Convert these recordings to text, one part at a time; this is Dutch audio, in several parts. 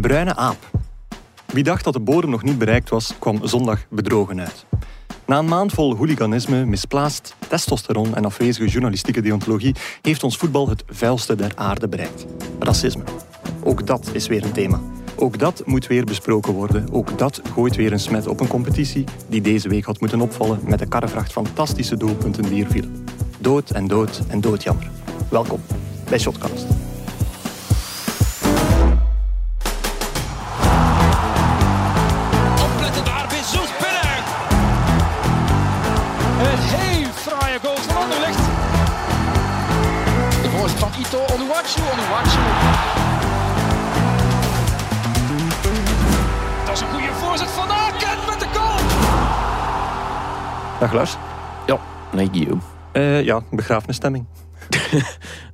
Bruine aap. Wie dacht dat de bodem nog niet bereikt was, kwam zondag bedrogen uit. Na een maand vol hooliganisme, misplaatst testosteron en afwezige journalistieke deontologie heeft ons voetbal het vuilste der aarde bereikt. Racisme. Ook dat is weer een thema. Ook dat moet weer besproken worden. Ook dat gooit weer een smet op een competitie die deze week had moeten opvallen met de karrevracht fantastische doelpunten die er vielen. Dood en dood en doodjammer. Welkom bij Shotcast. Dag Lars. Ja, nee, Guillaume. Eh, ja, begrafenisstemming.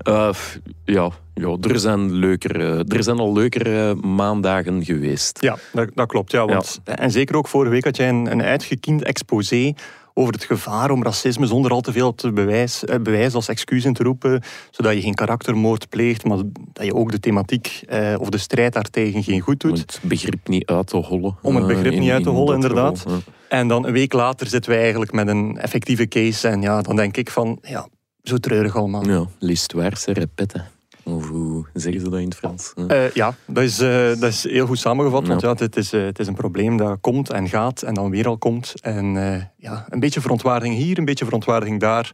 Uh, ja, ja er, zijn leuker, uh, er zijn al leukere maandagen geweest. Ja, dat, dat klopt. Ja, want, En zeker ook vorige week had jij een, een uitgekiend exposé over het gevaar om racisme zonder al te veel te bewijs, eh, bewijs als excuus in te roepen, zodat je geen karaktermoord pleegt, maar dat je ook de thematiek eh, of de strijd daartegen geen goed doet. Om het begrip niet uit te hollen. Om het begrip niet uit te hollen, inderdaad. En dan een week later zitten wij eigenlijk met een effectieve case en ja, dan denk ik van, ja, zo treurig allemaal. Ja, l'histoire se répète. Of hoe zeggen ze dat in het Frans? Uh, ja, dat is, uh, dat is heel goed samengevat. Want ja, het, is, uh, het is een probleem dat komt en gaat en dan weer al komt. En ja, een beetje verontwaardiging hier, een beetje verontwaardiging daar.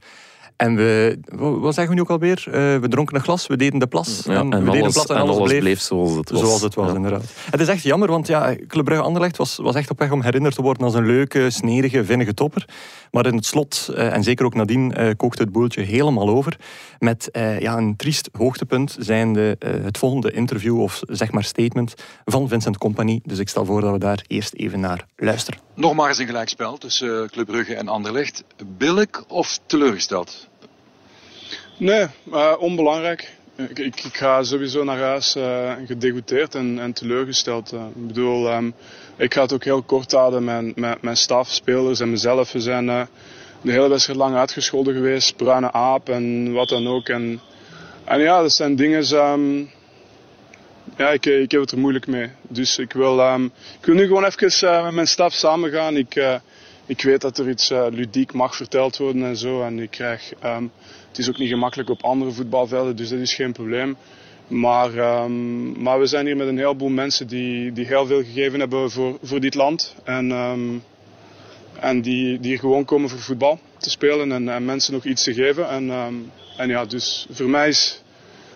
En we, wat zeggen we nu ook alweer? Uh, we dronken een glas, we deden de plas. Ja, en, we alles, deden plas en, alles, bleef, bleef, zoals het was. Zoals het was, ja. inderdaad. Het is echt jammer, want ja, Club Brugge Anderlecht was, was echt op weg om herinnerd te worden als een leuke, snerige, vinnige topper. Maar in het slot, uh, en zeker ook nadien, uh, kookte het boeltje helemaal over. Met ja, een triest hoogtepunt zijnde het volgende interview of zeg maar statement van Vincent Company. Dus ik stel voor dat we daar eerst even naar luisteren. Nog maar eens een gelijkspel tussen Club Brugge en Anderlecht. Billig of teleurgesteld? Nee, uh, onbelangrijk. Ik, ik, ik, ga sowieso naar huis uh, gedegoûteerd en, en teleurgesteld. Uh, ik bedoel, um, ik ga het ook heel kort houden met, met mijn staf, spelers en mezelf. We zijn de hele wedstrijd lang uitgescholden geweest, bruine aap en wat dan ook. En, en ja, dat zijn dingen... Um, ja, ik, ik heb het er moeilijk mee. Dus ik wil, um, ik wil nu gewoon even met mijn staf samen gaan. Ik, ik weet dat er iets ludiek mag verteld worden en zo. En ik krijg... Het is ook niet gemakkelijk op andere voetbalvelden, dus dat is geen probleem. Maar, um, maar we zijn hier met een heleboel mensen die, die heel veel gegeven hebben voor, voor dit land. En, um, en die, die hier gewoon komen voor voetbal te spelen en, en mensen nog iets te geven. En, en ja, dus voor mij is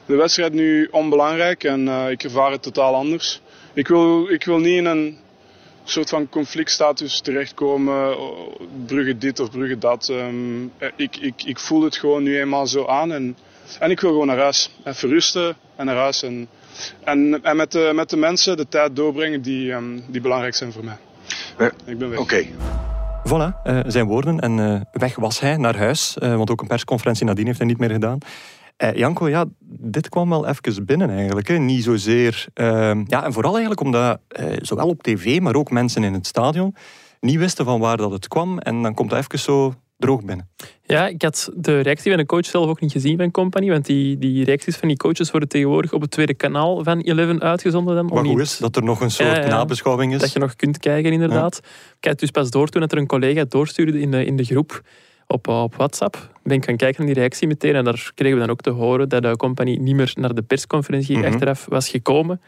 de wedstrijd nu onbelangrijk en uh, ik ervaar het totaal anders. Ik wil, ik wil niet in een soort van conflictstatus terechtkomen. Brugge dit of Brugge dat. Um, ik, ik, ik voel het gewoon nu eenmaal zo aan. En, en ik wil gewoon naar huis. Even rusten en naar huis. En, en, en met, de, met de mensen de tijd doorbrengen die, um, die belangrijk zijn voor mij. ik ben weg. Oké. Okay. Voilà, uh, zijn woorden. En uh, weg was hij naar huis. Uh, want ook een persconferentie nadien heeft hij niet meer gedaan. Uh, Janko, ja, dit kwam wel even binnen eigenlijk. Hè. Niet zozeer... Uh, ja, en vooral eigenlijk omdat uh, zowel op tv, maar ook mensen in het stadion niet wisten van waar dat het kwam. En dan komt het even zo droog binnen. Ja, ik had de reactie van de coach zelf ook niet gezien van Company, want die, die reacties van die coaches worden tegenwoordig op het tweede kanaal van Eleven uitgezonden. Dan, maar hoe is dat er nog een soort ja, nabeschouwing is? Dat je nog kunt kijken, inderdaad. Ik had dus pas door toen dat er een collega doorstuurde in de, in de groep op, op WhatsApp. Ben ik gaan kijken naar die reactie meteen en daar kregen we dan ook te horen dat de compagnie niet meer naar de persconferentie mm achteraf was gekomen.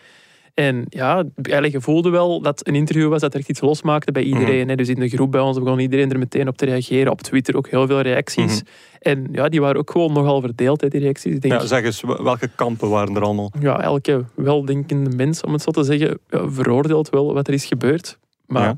En ja, eigenlijk voelde wel dat een interview was dat er echt iets losmaakte bij iedereen. Mm Dus in de groep bij ons begon iedereen er meteen op te reageren. Op Twitter ook heel veel reacties. Mhm. En ja, die waren ook gewoon nogal verdeeld, hè, die reacties. Denk ja, zeg eens, welke kampen waren er allemaal? Ja, elke weldenkende mens, om het zo te zeggen, veroordeelt wel wat er is gebeurd. Maar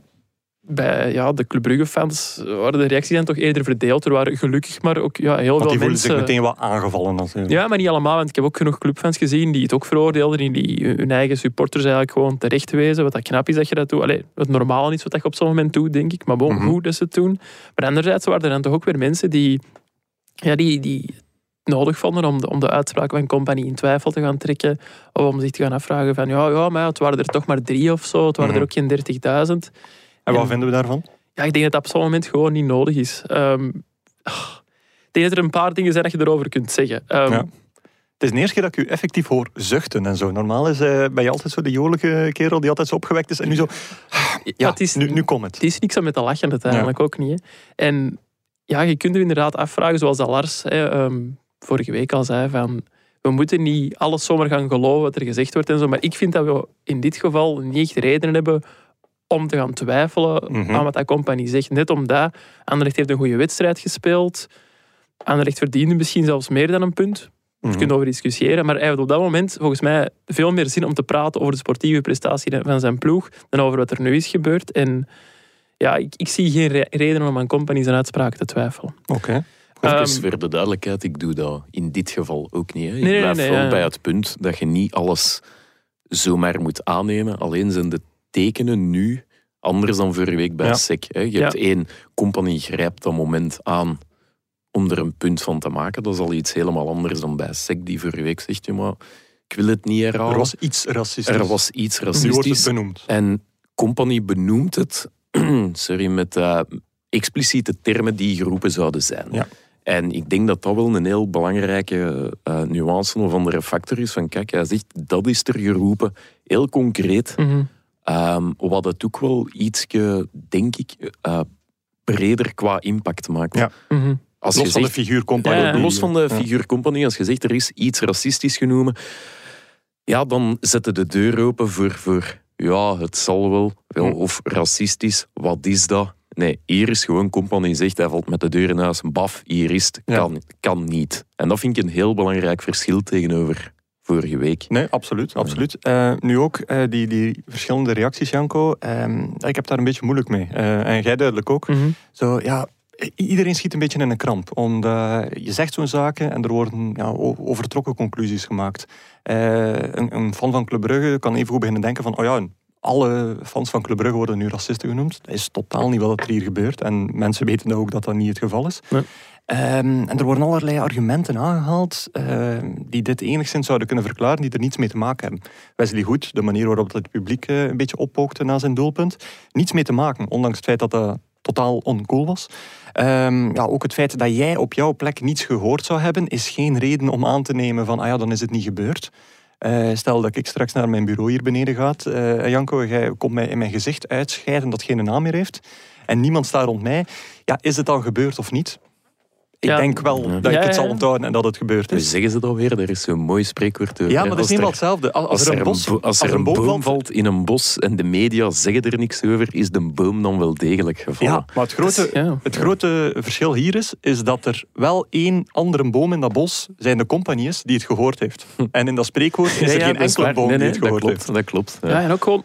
bij ja, de Club Brugge fans waren de reacties dan toch eerder verdeeld. Er waren gelukkig maar ook ja, heel want veel die mensen... zich meteen wel aangevallen natuurlijk. Ja, maar niet allemaal. Want ik heb ook genoeg clubfans gezien die het ook veroordeelden. Die hun eigen supporters eigenlijk gewoon terecht wezen. Wat dat knap is dat je dat doet. Allee, het normale is wat je op zo'n moment doet, denk ik. Maar bon, mm goed dat ze het doen. Maar anderzijds waren er dan toch ook weer mensen die... Ja, die, die nodig vonden om de, om de uitspraak van Company in twijfel te gaan trekken. Of om zich te gaan afvragen van... Ja, ja maar het waren er toch maar drie of zo. Het waren mm -hmm. er ook geen 30.000. En wat vinden we daarvan? Ja, ik denk dat dat op zo'n moment gewoon niet nodig is. Um, ik denk dat er een paar dingen zijn dat je erover kunt zeggen. Um, ja. Het is de eerste keer dat ik u effectief hoor zuchten en zo. Normaal is, eh, ben je altijd zo de jolige kerel die altijd zo opgewekt is. En nu zo... Ja, het is- nu, nu komt het. Het is niks om met te lachen uiteindelijk ook niet. Hè. En ja, je kunt er inderdaad afvragen, zoals dat Lars hè, ehm, vorige week al zei, van we moeten niet alles zomaar gaan geloven wat er gezegd wordt en zo. Maar ik vind dat we in dit geval niet echt redenen hebben om te gaan twijfelen Mhm. aan wat dat compagnie zegt. Net omdat Anderlecht heeft een goede wedstrijd gespeeld. Anderlecht verdiende misschien zelfs meer dan een punt. We Mhm. kunnen over discussiëren. Maar hij heeft op dat moment volgens mij veel meer zin om te praten over de sportieve prestatie van zijn ploeg dan over wat er nu is gebeurd. En ja, ik, ik zie geen re- reden om aan Company zijn uitspraken te twijfelen. Oké. Even Ehm, voor de duidelijkheid, ik doe dat in dit geval ook niet. Hè. Ik Nee, nee, blijf nee, wel ja. bij het punt dat je niet alles zomaar moet aannemen. Alleen zijn de tekenen nu anders dan vorige week bij Ja. SEC. Hè. Je Ja. hebt één, compagnie grijpt dat moment aan om er een punt van te maken. Dat is al iets helemaal anders dan bij SEC, die vorige week zegt, maar ik wil het niet herhalen. Er was iets racistisch. Er was iets Nu wordt het racistisch. benoemd. En Company benoemt het, sorry, met eh, expliciete termen die geroepen zouden zijn. Ja. En ik denk dat dat wel een heel belangrijke eh, nuance of andere factor is. Van kijk, hij zegt dat is er geroepen, heel concreet. Mhm. Ehm, wat het ook wel ietsje, denk ik, eh, breder qua impact maakt. Ja. Mhm. Als Los van de zegt, figuur compagnie. Ja, ja. Los van de Ja. figuur company, als je zegt er is iets racistisch genomen, ja, dan zetten de deur open voor, voor ja, het zal wel, Hm. of racistisch, wat is dat? Nee, hier is gewoon company zegt, hij valt met de deur in huis, baf, hier is het, Ja. kan, kan niet. En dat vind ik een heel belangrijk verschil tegenover vorige week. Nee, absoluut. absoluut. Eh, nu ook eh, die, die verschillende reacties, Janko. ehm, ik heb daar een beetje moeilijk mee. Eh, en jij duidelijk ook. Mhm. Zo, ja, iedereen schiet een beetje in een kramp. Omdat je zegt zo'n zaken en er worden ja, overtrokken conclusies gemaakt. Een, een fan van Club Brugge kan even goed beginnen denken van... Oh ja, alle fans van Club Brugge worden nu racisten genoemd. Dat is totaal niet wat er hier gebeurt. En mensen weten ook dat dat niet het geval is. Nee. Ehm, en er worden allerlei argumenten aangehaald ehm, die dit enigszins zouden kunnen verklaren, die er niets mee te maken hebben. Wesley Goed, de manier waarop het publiek eh, een beetje oppookte na zijn doelpunt, niets mee te maken, ondanks het feit dat dat totaal oncool was. Ehm, ja, ook het feit dat jij op jouw plek niets gehoord zou hebben, is geen reden om aan te nemen van, ah ja, dan is het niet gebeurd. Eh, stel dat ik straks naar mijn bureau hier beneden ga, eh, Janko, jij komt mij in mijn gezicht uitscheiden dat geen naam meer heeft, en niemand staat rond mij, ja, is het dan gebeurd of niet? Ik Ja. denk wel Ja. dat ik Ja, het zal onthouden en dat het gebeurd Dus is. zeggen ze dat weer? Er is zo'n mooi spreekwoord over. Ja, maar dat is niet wel hetzelfde. Als, Als, er een bos, bo- als er een boom valt- valt in een bos en de media zeggen er niks over, is de boom dan wel degelijk gevallen. Ja, maar het grote, Ja. het grote verschil hier is, is dat er wel één andere boom in dat bos zijn de compagnie is die het gehoord heeft. En in dat spreekwoord is er geen dat enkele waar. boom Nee, die het dat gehoord klopt, heeft. dat klopt. Ja. Ja, en ook gewoon...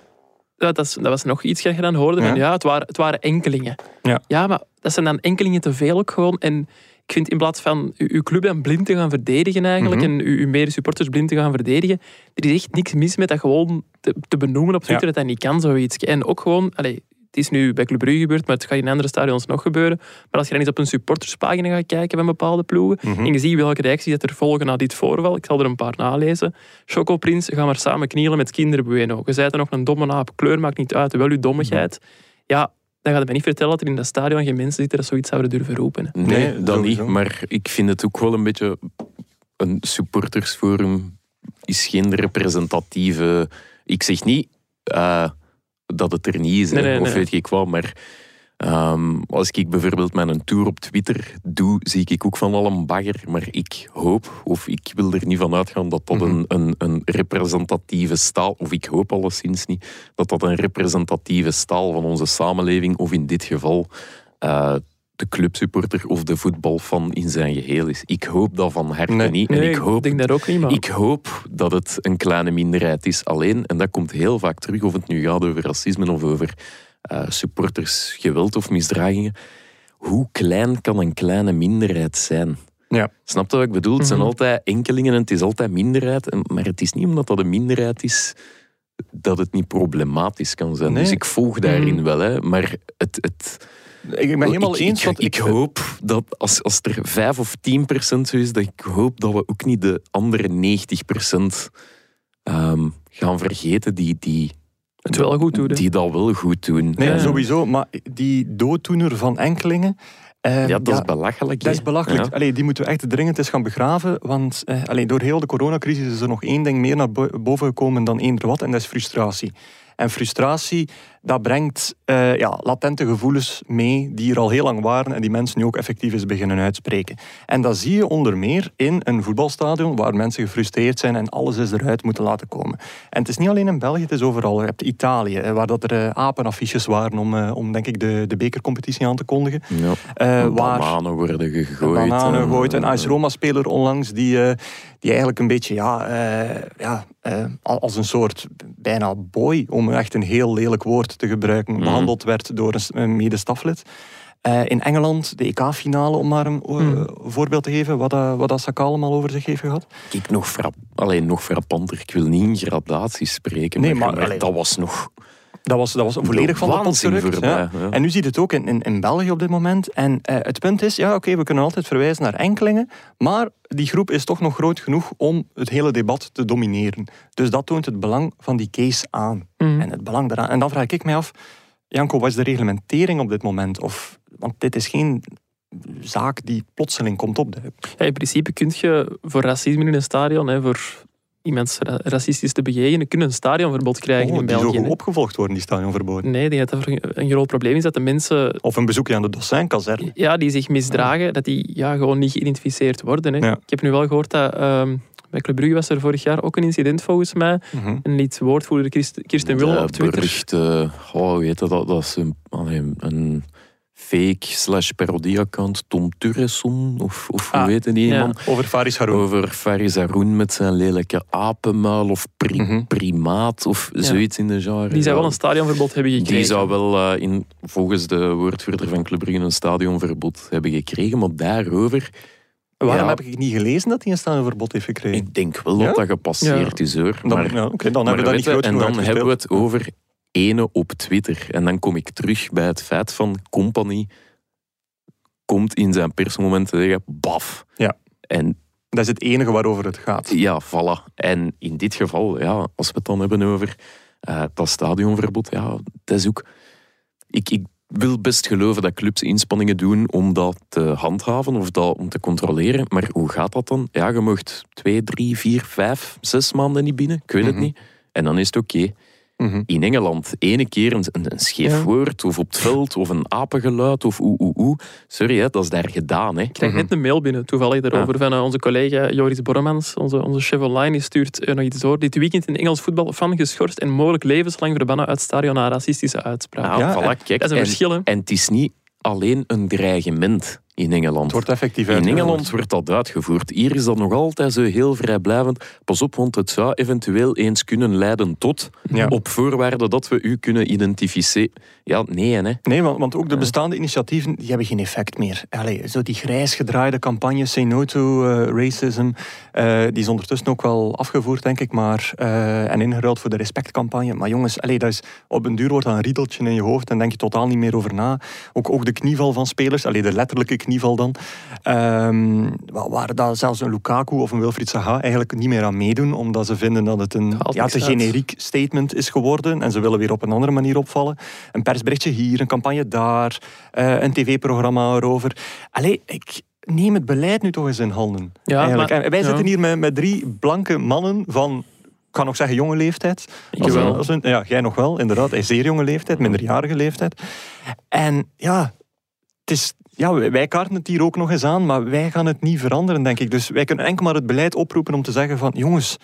Ja, dat, is, dat was nog iets dat je dan hoorde. Van, ja, het, waren, het waren enkelingen. Ja. ja, maar dat zijn dan enkelingen te veel ook gewoon. En ik vind in plaats van uw club dan blind te gaan verdedigen eigenlijk, Mhm. en uw, uw mede-supporters blind te gaan verdedigen, er is echt niks mis met dat gewoon te, te benoemen op Twitter Ja. dat dat niet kan, zoiets. En ook gewoon... Allee, het is nu bij Club Brugge gebeurd, maar het gaat in andere stadions nog gebeuren. Maar als je dan eens op een supporterspagina gaat kijken van bepaalde ploegen, Mhm. en je ziet welke reacties dat er volgen na dit voorval, ik zal er een paar nalezen. Choco Prins, ga maar samen knielen met kinderen Bueno. Je zei dan nog een domme naap, kleur maakt niet uit, wel uw dommigheid. Ja, dan gaat het mij niet vertellen dat er in dat stadion geen mensen zitten dat zoiets zouden durven roepen. hè. Nee, Nee, dat niet. Maar ik vind het ook wel een beetje... Een supportersforum is geen representatieve... Ik zeg niet eh, dat het er niet is, Nee, nee, of nee. weet ik wat, maar... ehm, als ik bijvoorbeeld mijn tour op Twitter doe, zie ik ook van al een bagger. Maar ik hoop, of ik wil er niet van uitgaan dat dat Mhm. een, een, een representatieve staal, of ik hoop alleszins niet, dat dat een representatieve staal van onze samenleving, of in dit geval eh, de clubsupporter of de voetbalfan in zijn geheel is. Ik hoop dat van harte Nee. niet. En Nee, ik hoop, denk dat ook niet, ik hoop dat het een kleine minderheid is alleen. En dat komt heel vaak terug, of het nu gaat over racisme of over eh, supportersgeweld of misdragingen. Hoe klein kan een kleine minderheid zijn? Ja. Snap je wat ik bedoel? Het zijn Mhm. altijd enkelingen en het is altijd minderheid. Maar het is niet omdat dat een minderheid is dat het niet problematisch kan zijn. Nee. Dus ik volg daarin Mhm. wel. Hè. Maar het, het, Ik ben helemaal ik, eens. Ik, ik hoop dat als, als er 5 of 10 procent zo is, dat ik hoop dat we ook niet de andere 90 procent ehm, gaan vergeten die, die, Het wel goed doen. hè. die dat wel goed doen. Nee, Ja. sowieso. Maar die dooddoener van enkelingen, Eh, Ja, dat is belachelijk. Dat is belachelijk. Ja. Allee, die moeten we echt dringend eens gaan begraven. Want eh, allee, door heel de coronacrisis is er nog één ding meer naar bo- boven gekomen dan eender wat. En dat is frustratie. En frustratie, dat brengt eh, ja, latente gevoelens mee die er al heel lang waren en die mensen nu ook effectief eens beginnen uitspreken. En dat zie je onder meer in een voetbalstadion waar mensen gefrustreerd zijn en alles is eruit moeten laten komen. En het is niet alleen in België, het is overal. Je hebt Italië, eh, waar dat er eh, apenaffiches waren om, om denk ik de, de bekercompetitie aan te kondigen. Ja. Waar Bananen worden gegooid. bananen en, gegooid. Een AS Roma-speler onlangs die, die eigenlijk een beetje ja, ja, eh, als een soort bijna boy, om echt een heel lelijk woord te gebruiken, Mhm. behandeld werd door een medestaflid. Eh, in Engeland, de EK-finale, om maar een eh, Mhm. voorbeeld te geven, wat, dat- wat dat Saka allemaal over zich heeft gehad. Kijk, nog, frapp, alleen nog frappanter. Ik wil niet in gradaties spreken, Nee, maar, maar, maar allee, dat was nog Dat was, dat was volledig van de pot waanzin gerukt, voorbij. ja. ja. En nu ziet het ook in, in, in België op dit moment. En eh, het punt is, ja, oké, we kunnen altijd verwijzen naar enkelingen, maar die groep is toch nog groot genoeg om het hele debat te domineren. Dus dat toont het belang van die case aan. Mhm. En het belang daaraan. En dan vraag ik mij af, Janko, wat is de reglementering op dit moment? Of, want dit is geen zaak die plotseling komt opduiken. Ja, in principe kun je voor racisme in een stadion, hè, voor iemands ra- racistisch te bejegenen, kun je een stadionverbod krijgen Oh, in die België. zo hè. opgevolgd worden, die stadionverboden. Nee, ik denk dat dat een groot probleem is dat de mensen Of een bezoekje aan de Dossin-kazerne. ja, die zich misdragen, dat die ja, gewoon niet geïdentificeerd worden. Hè. Ja. Ik heb nu wel gehoord dat ehm, bij Club Brugge was er vorig jaar ook een incident volgens mij. Mhm. En liet woordvoerder Kirsten Willem De op Twitter. beruchte, oh, hoe heet dat, dat, dat is een, allee, een fake slash parodie-account, Tom Turreson, of, of hoe Ah, heet die ja. man? Over Faris Haroun. Over Faris Haroun met zijn lelijke apenmuil of pri- Mhm. primaat of Ja. zoiets in de genre. Die zou wel een stadionverbod hebben gekregen. Die zou wel eh, in, volgens de woordvoerder van Club Brugge een stadionverbod hebben gekregen, maar daarover, Waarom Ja. heb ik niet gelezen dat hij een stadionverbod heeft gekregen? ik denk wel Ja? dat dat gepasseerd is hoor. Dan, Maar, dan maar hebben we dat niet weet groot en dan hebben we het over ene op Twitter. En dan kom ik terug bij het feit van Company komt in zijn persmoment te zeggen, baf. Ja. En Dat is het enige waarover het gaat. Ja, voilà. En in dit geval, ja, als we het dan hebben over eh, dat stadionverbod, ja, dat is ook... Ik, ik wil best geloven dat clubs inspanningen doen om dat te handhaven of dat om te controleren. Maar hoe gaat dat dan? Ja, je mocht twee, drie, vier, vijf, zes maanden niet binnen. Ik weet Mhm. het niet. En dan is het oké. Mhm. In Engeland, ene keer een, scheef Ja. woord, of op het veld, of een apengeluid, of oeh, oeh, oeh. Sorry, hè, dat is daar gedaan. Hè. Ik krijg net een mail binnen, toevallig daarover, van eh, onze collega Joris Borremans, onze, onze chef online, die stuurt eh, nog iets door. Dit weekend in Engels voetbal van geschorst en mogelijk levenslang verbannen uit stadion na racistische uitspraken. Nou, Ja, voilà, kijk. dat is een en, verschil, hè. en het is niet alleen een dreigement in Engeland. Het wordt effectief In. Engeland wordt dat uitgevoerd. Hier is dat nog altijd zo heel vrijblijvend. Pas op, want het zou eventueel eens kunnen leiden tot, Ja. op voorwaarde dat we u kunnen identificeren. Ja, nee, hè. Nee, want, want ook de bestaande initiatieven die hebben geen effect meer. Allee, zo die grijs gedraaide campagne Say No to eh, Racism, eh, die is ondertussen ook wel afgevoerd, denk ik, maar, eh, en ingeruild voor de respectcampagne. Maar jongens, allee, dat is, op een duur wordt dat een riedeltje in je hoofd en denk je totaal niet meer over na. Ook, ook de knieval van spelers, allee, de letterlijke knieval dan, ehm, waar, dat zelfs een Lukaku of een Wilfried Zaha eigenlijk niet meer aan meedoen, omdat ze vinden dat het een ja, te generiek statement is geworden en ze willen weer op een andere manier opvallen. Een persberichtje hier, een campagne daar, eh, een tv-programma erover. Allee, ik neem het beleid nu toch eens in handen. Ja, eigenlijk. maar- en wij ja. zitten hier met, met drie blanke mannen van, ik kan nog zeggen jonge leeftijd. Ik Als- wel. als een- ja, jij nog wel, inderdaad. Een zeer jonge leeftijd, minderjarige leeftijd. En ja, het is... Ja, wij- kaarten het hier ook nog eens aan, maar wij gaan het niet veranderen, denk ik. Dus wij kunnen enkel maar het beleid oproepen om te zeggen van... Jongens,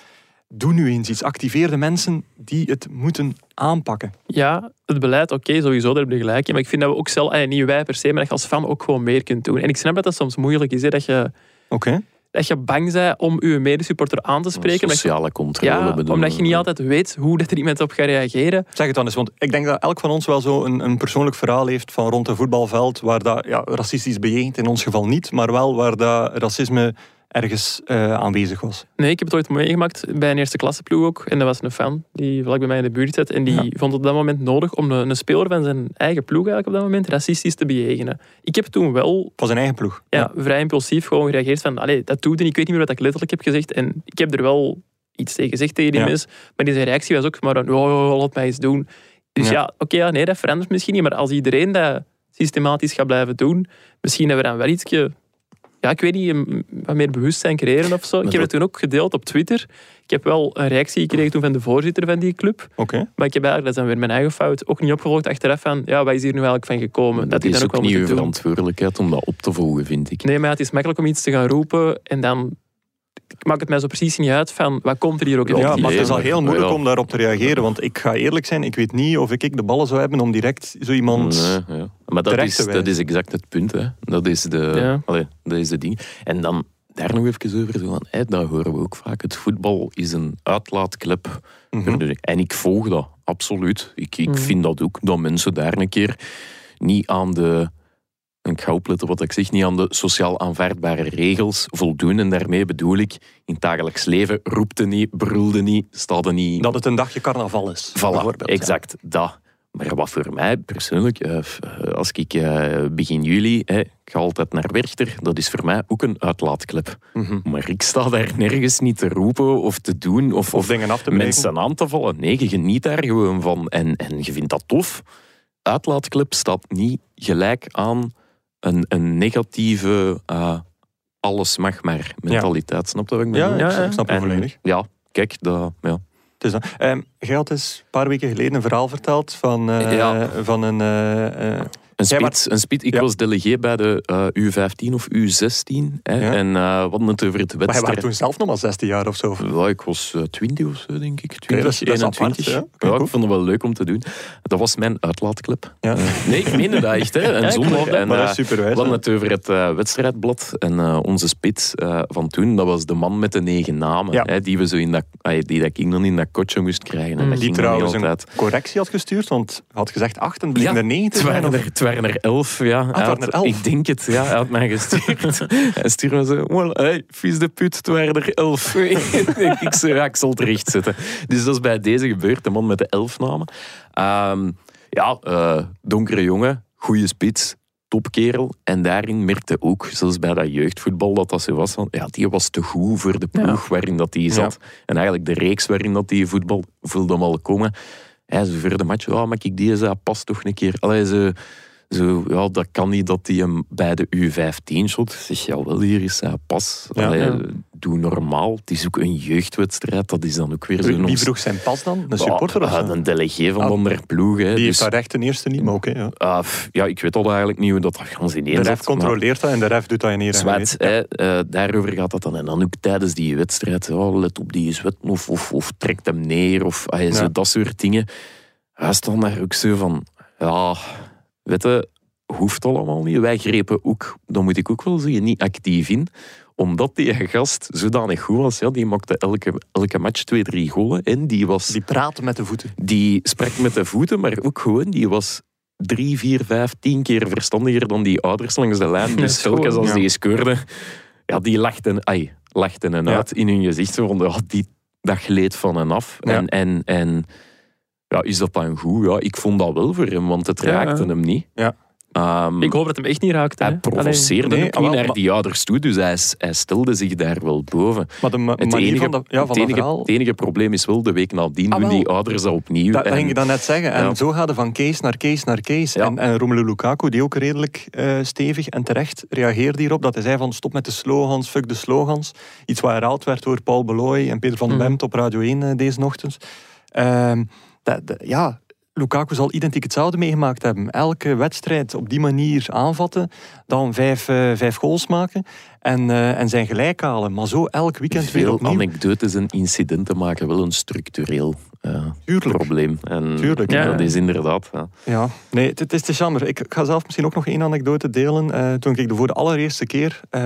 doe nu eens iets. Activeer de mensen die het moeten aanpakken. Ja, het beleid, oké, sowieso, daar heb je gelijk in. Maar ik vind dat we ook zelf, niet wij per se, maar dat je als fan ook gewoon meer kunt doen. En ik snap dat dat soms moeilijk is, hè, dat, je, Oké? Dat je bang bent om je medesupporter aan te spreken. omdat je- Sociale controle ja, bedoel omdat je niet altijd weet hoe dat er iemand op gaat reageren. Zeg het dan eens, want ik denk dat elk van ons wel zo een, een persoonlijk verhaal heeft van rond een voetbalveld waar dat ja, racistisch bejegend, in ons geval niet, maar wel waar dat racisme ergens eh, aanwezig was. Nee, ik heb het ooit meegemaakt bij een eerste klasse ploeg ook. En dat was een fan die vlak bij mij in de buurt zat. En die Ja. vond het op dat moment nodig om een, een speler van zijn eigen ploeg eigenlijk op dat moment racistisch te bejegenen. Ik heb toen wel Van zijn eigen ploeg. ja, vrij impulsief gewoon gereageerd van allee, dat doet en ik weet niet meer wat ik letterlijk heb gezegd. En ik heb er wel iets tegen gezegd tegen die Ja. mens. Maar zijn reactie was ook maar een, oh, laat mij eens doen. Dus Ja. oké, ja, nee, dat verandert misschien niet. Maar als iedereen dat systematisch gaat blijven doen, misschien hebben we dan wel ietsje... Ja, ik weet niet, wat meer bewustzijn creëren of zo. Ik heb het toen ook gedeeld op Twitter. Ik heb wel een reactie gekregen toen van de voorzitter van die club. Oké. Maar ik heb eigenlijk, dat is dan weer mijn eigen fout, ook niet opgevolgd achteraf van, ja, wat is hier nu eigenlijk van gekomen? Dat is dan ook wel niet uw verantwoordelijkheid om dat op te volgen, vind ik. Nee, maar het is makkelijk om iets te gaan roepen en dan ik maak het mij zo precies niet uit van wat komt er hier ook Ja, Ja, maar het is al heel moeilijk om daarop te reageren. Want ik ga eerlijk zijn, ik weet niet of ik de ballen zou hebben om direct zo iemand... Nee, ja. Maar dat is, te dat is exact het punt. Hè. Dat, is de, Ja. allee, dat is de ding. En dan daar nog even over. Zo van, hè, dat horen we ook vaak. Het voetbal is een uitlaatklep. Mhm. En ik volg dat, absoluut. Ik, ik Mhm. vind dat ook, dat mensen daar een keer niet aan de... Ik ga opletten wat ik zeg, niet aan de sociaal aanvaardbare regels voldoen. En daarmee bedoel ik, in het dagelijks leven roept er niet, brulde niet, er niet... Dat het een dagje carnaval is. Voilà, ja. exact, dat. Maar wat voor mij persoonlijk, eh, eh, als ik eh, begin juli, ik ga altijd naar Werchter, dat is voor mij ook een uitlaatklep. Mhm. Maar ik sta daar nergens niet te roepen of te doen of, Of dingen af te mensen aan te vallen. Nee, je geniet daar gewoon van en, en je vindt dat tof. Uitlaatklep staat niet gelijk aan een, een negatieve eh, alles mag maar mentaliteit. Snap je wat ik bedoel? Ja, Ja, ik ja. snap het volledig. Ja, kijk, dat, ja. Het is dat. Ehm, jij had eens een paar weken geleden een verhaal verteld van, eh, Ja. van een... eh, eh, Een een spits. Ik Ja. was delegé bij de eh, U15 of U16. Hè, Ja. En eh we hadden het over het maar hij was wedstrijd. toen zelf nog maar 16 jaar of zo. Ja, ik was eh, 20 of zo, denk ik. 20, dat is- dat is 21. apart, ja. Ik vond het wel leuk om te doen. Dat was mijn. Eh, nee, ik meende dat echt. Hè. En dat. en, maar eh, super wijs. we hadden het over het eh, wedstrijdblad. En eh, onze spits eh, van toen, dat was de man met de negen namen. Ja. Hè, die, we zo in dat, die dat ik dan in dat kotje moest krijgen. En Mm. Die trouwens een correctie had gestuurd, want hij had gezegd 8 en bleek er 9 te zijn. Waren, er, elf, ja. Hij had- er elf? Ik denk het, ja. Hij had mij gestuurd. hij stuurde me zo, well, hey, vies de put, het waren er elf. ik zo, ja, ik zal het recht zetten. Dus dat is bij deze gebeurd, de man met de elf namen. Ehm, ja, eh, donkere jongen, goede spits, topkerel. En daarin merkte ook, zelfs bij dat jeugdvoetbal, dat dat zo was van, ja, die was te goed voor de ploeg waarin dat die zat. En eigenlijk de reeks waarin dat die voetbal voelde hem al komen. Hij zo voor de match, ja, mag ik die, zei, pas toch een keer. Allee, zo, zo, ja, dat kan niet dat hij hem bij de U15 shot. Zeg, ja, wel, hier is hij pas. Ja. Allee, Ja. Doe normaal. Het is ook een jeugdwedstrijd. Dat is dan ook weer zo'n... wie vroeg zijn pas dan? Een supporter Ah? Een delegé van Ah, de andere ploeg. Hè. Die Dus, heeft recht ten eerste niet, maar oké. ja. ah, ja, ik weet al eigenlijk niet hoe dat gans De ineen ref zat. maar- controleert dat en de ref doet dat in Zwart, hè, eh, daarover gaat dat dan. En dan ook tijdens die wedstrijd. Oh, let op die zwet of, of, of trekt hem neer. Of ah, zo, dat soort dingen. Hij stond daar ook zo van... Ja, weet je, hoeft allemaal niet. Wij grepen ook, dat moet ik ook wel zeggen, niet actief in. Omdat die gast zodanig goed was. Ja, die maakte elke, elke match twee, drie golen. En die was Die praten met de voeten. die sprak met de voeten, maar ook gewoon, die was drie, vier, vijf, tien keer verstandiger dan die ouders langs de lijn. Dus telkens als ja. die scoorde, ja, die lachten, ai, lachten Ja. uit in hun gezicht. Zo van, ja, die, dat gleed van hen af. Ja. En, en, en ja, is dat dan goed? Ja, ik vond dat wel voor hem, want het Ja. raakte hem niet. Ja. Ehm, Ik hoop dat hem echt niet raakte. hij hè. provoceerde Nee, ook ah, niet naar die ouders toe, dus hij, hij stelde zich daar wel boven. Maar de Het enige, van, dat, ja, van het, enige, verhaal... het enige probleem is wel de week nadien Ah, doen die ouders dat opnieuw. Dat, ging ik dan net zeggen. En Ja. zo gaat het van case naar case naar case. Ja. En, en Romelu Lukaku, die ook redelijk eh, stevig en terecht reageerde hierop, dat hij zei van stop met de slogans, fuck de slogans. Iets wat herhaald werd door Paul Beloy en Peter van Mhm. Bemt op Radio 1 eh, deze ochtend. Ehm, dat, dat- ja, Lukaku zal identiek hetzelfde meegemaakt hebben. Elke wedstrijd op die manier aanvatten, dan vijf, eh, vijf goals maken en, eh, en zijn gelijk halen. Maar zo elk weekend weer Veel opnieuw. anekdotes en incidenten maken wel een structureel Tuurlijk. probleem. En Tuurlijk, ja. dat is inderdaad. Ja. Ja, nee, het, is te jammer. Ik, ga zelf misschien ook nog één anekdote delen. Eh, toen ik de voor de allereerste keer, eh,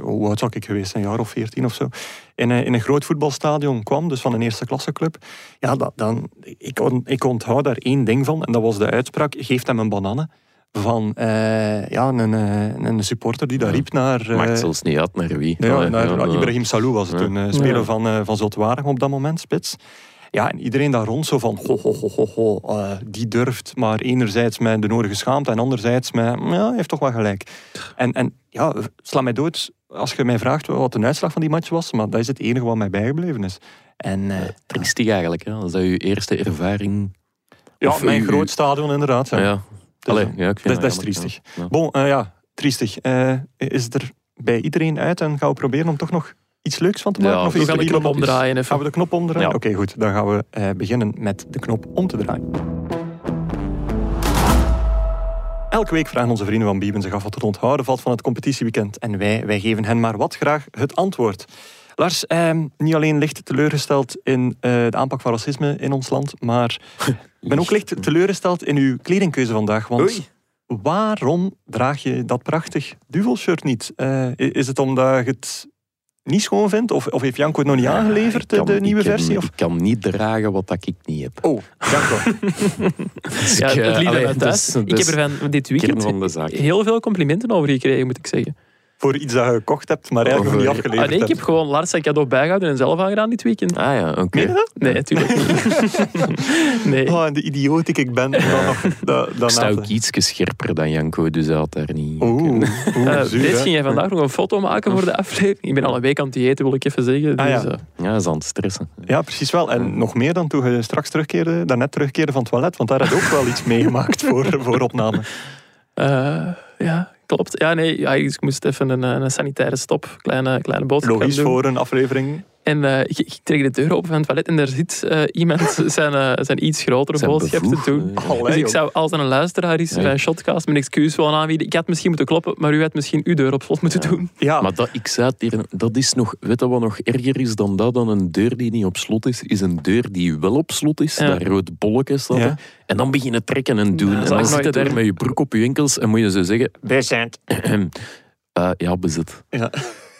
hoe oud zou ik geweest een jaar of veertien of zo, in, een- in een groot voetbalstadion kwam, dus van een eerste klasse club. Ja, dat, dan, ik, on- ik onthoud daar één ding van, en dat was de uitspraak, geef hem een bananen. Van eh, ja, een, eh, een supporter die daar Ja. riep naar... eh, Maakt zelfs niet uit naar wie. ja, naar, ja. Ibrahim Salou was het Ja. toen, speler Ja. van, van Zultwaardig op dat moment, spits. Ja, en iedereen daar rond zo van, ho, ho, ho, ho, ho, eh, die durft, maar enerzijds met de nodige schaamte en anderzijds met, ja, hij heeft toch wel gelijk. En, en ja, sla mij dood als je mij vraagt wat de uitslag van die match was, maar dat is het enige wat mij bijgebleven is. En Triestig eigenlijk. Hè. Is dat je eerste ervaring? ja, of mijn groot stadion inderdaad. Ja. Ja. Dus, Allee, ja, ik vind dat, dat is triestig. ja. Ja. Bon, eh, ja, triestig. Eh, is er bij iedereen uit en gaan we proberen om toch nog iets leuks van te maken? Ja, of we gaan de knop omdraaien Gaan even. we de knop omdraaien? Ja. Oké, goed. Dan gaan we eh, beginnen met de knop om te draaien. Elke week vragen onze vrienden van Bieben zich af wat er onthouden valt van het competitieweekend. En wij, wij geven hen maar wat graag het antwoord. Lars, ehm, niet alleen licht teleurgesteld in eh, de aanpak van racisme in ons land, maar ik ben ook licht teleurgesteld in uw kledingkeuze vandaag. Want Oei. waarom draag je dat prachtig duvel-shirt niet? Eh, is het omdat je het niet schoon vindt? Of, of heeft Janko het nog niet aangeleverd, de, kan- de nieuwe versie? Of? Ik kan niet dragen wat dat ik niet heb. Oh, Janko. Dus Ja, ik, eh, het allee, Ik dat heb is er van dit weekend van de zaak. heel veel complimenten over gekregen, moet ik zeggen. Voor iets dat je gekocht hebt, maar eigenlijk nog niet afgeleverd Ah, nee, ik heb gewoon Lars zijn cadeau bijgehouden en zelf aangedaan dit weekend. Ah ja, oké. Dat? Nee, natuurlijk niet. nee. Oh, en de idioot die ik ben. Dan nog, dat, Ik dan sta na ook iets scherper dan Janko, dus hij had daar niet... Oeh, oeh, Eh, zuur, ging jij vandaag nog een foto maken voor de aflevering. Ik ben al een week aan het eten, wil ik even zeggen. Ah, Dus, ja. eh, Ja, hij is aan het stressen. Ja, precies wel. En nog meer dan toen je straks terugkeerde, daarnet terugkeerde van het toilet, want daar had je ook wel iets meegemaakt voor, voor opname. eh, ja, klopt. Ja, nee, ja, ik moest even een, een sanitaire stop, kleine, kleine boodschap Logisch doen. voor een aflevering. En eh, ik, ik trek de deur open van het toilet en daar zit eh, iemand zijn, eh, zijn iets grotere Zijn boodschap te doen. Allee, Dus ik zou, als er een luisteraar is bij een shotcast, mijn excuus willen aanbieden. Ik had misschien moeten kloppen, maar u had misschien uw deur op slot moeten doen. Ja, Maar dat, ik zei het hier, dat is nog, weet je wat nog erger is dan dat? Dan een deur die niet op slot is, is een deur die wel op slot is. Ja. Dat rood bolletje staat. Ja. En dan beginnen trekken en doen. En dan zit je daar met je broek op je enkels en moet je zo zeggen... bezend. eh, ja, bezit. Ja.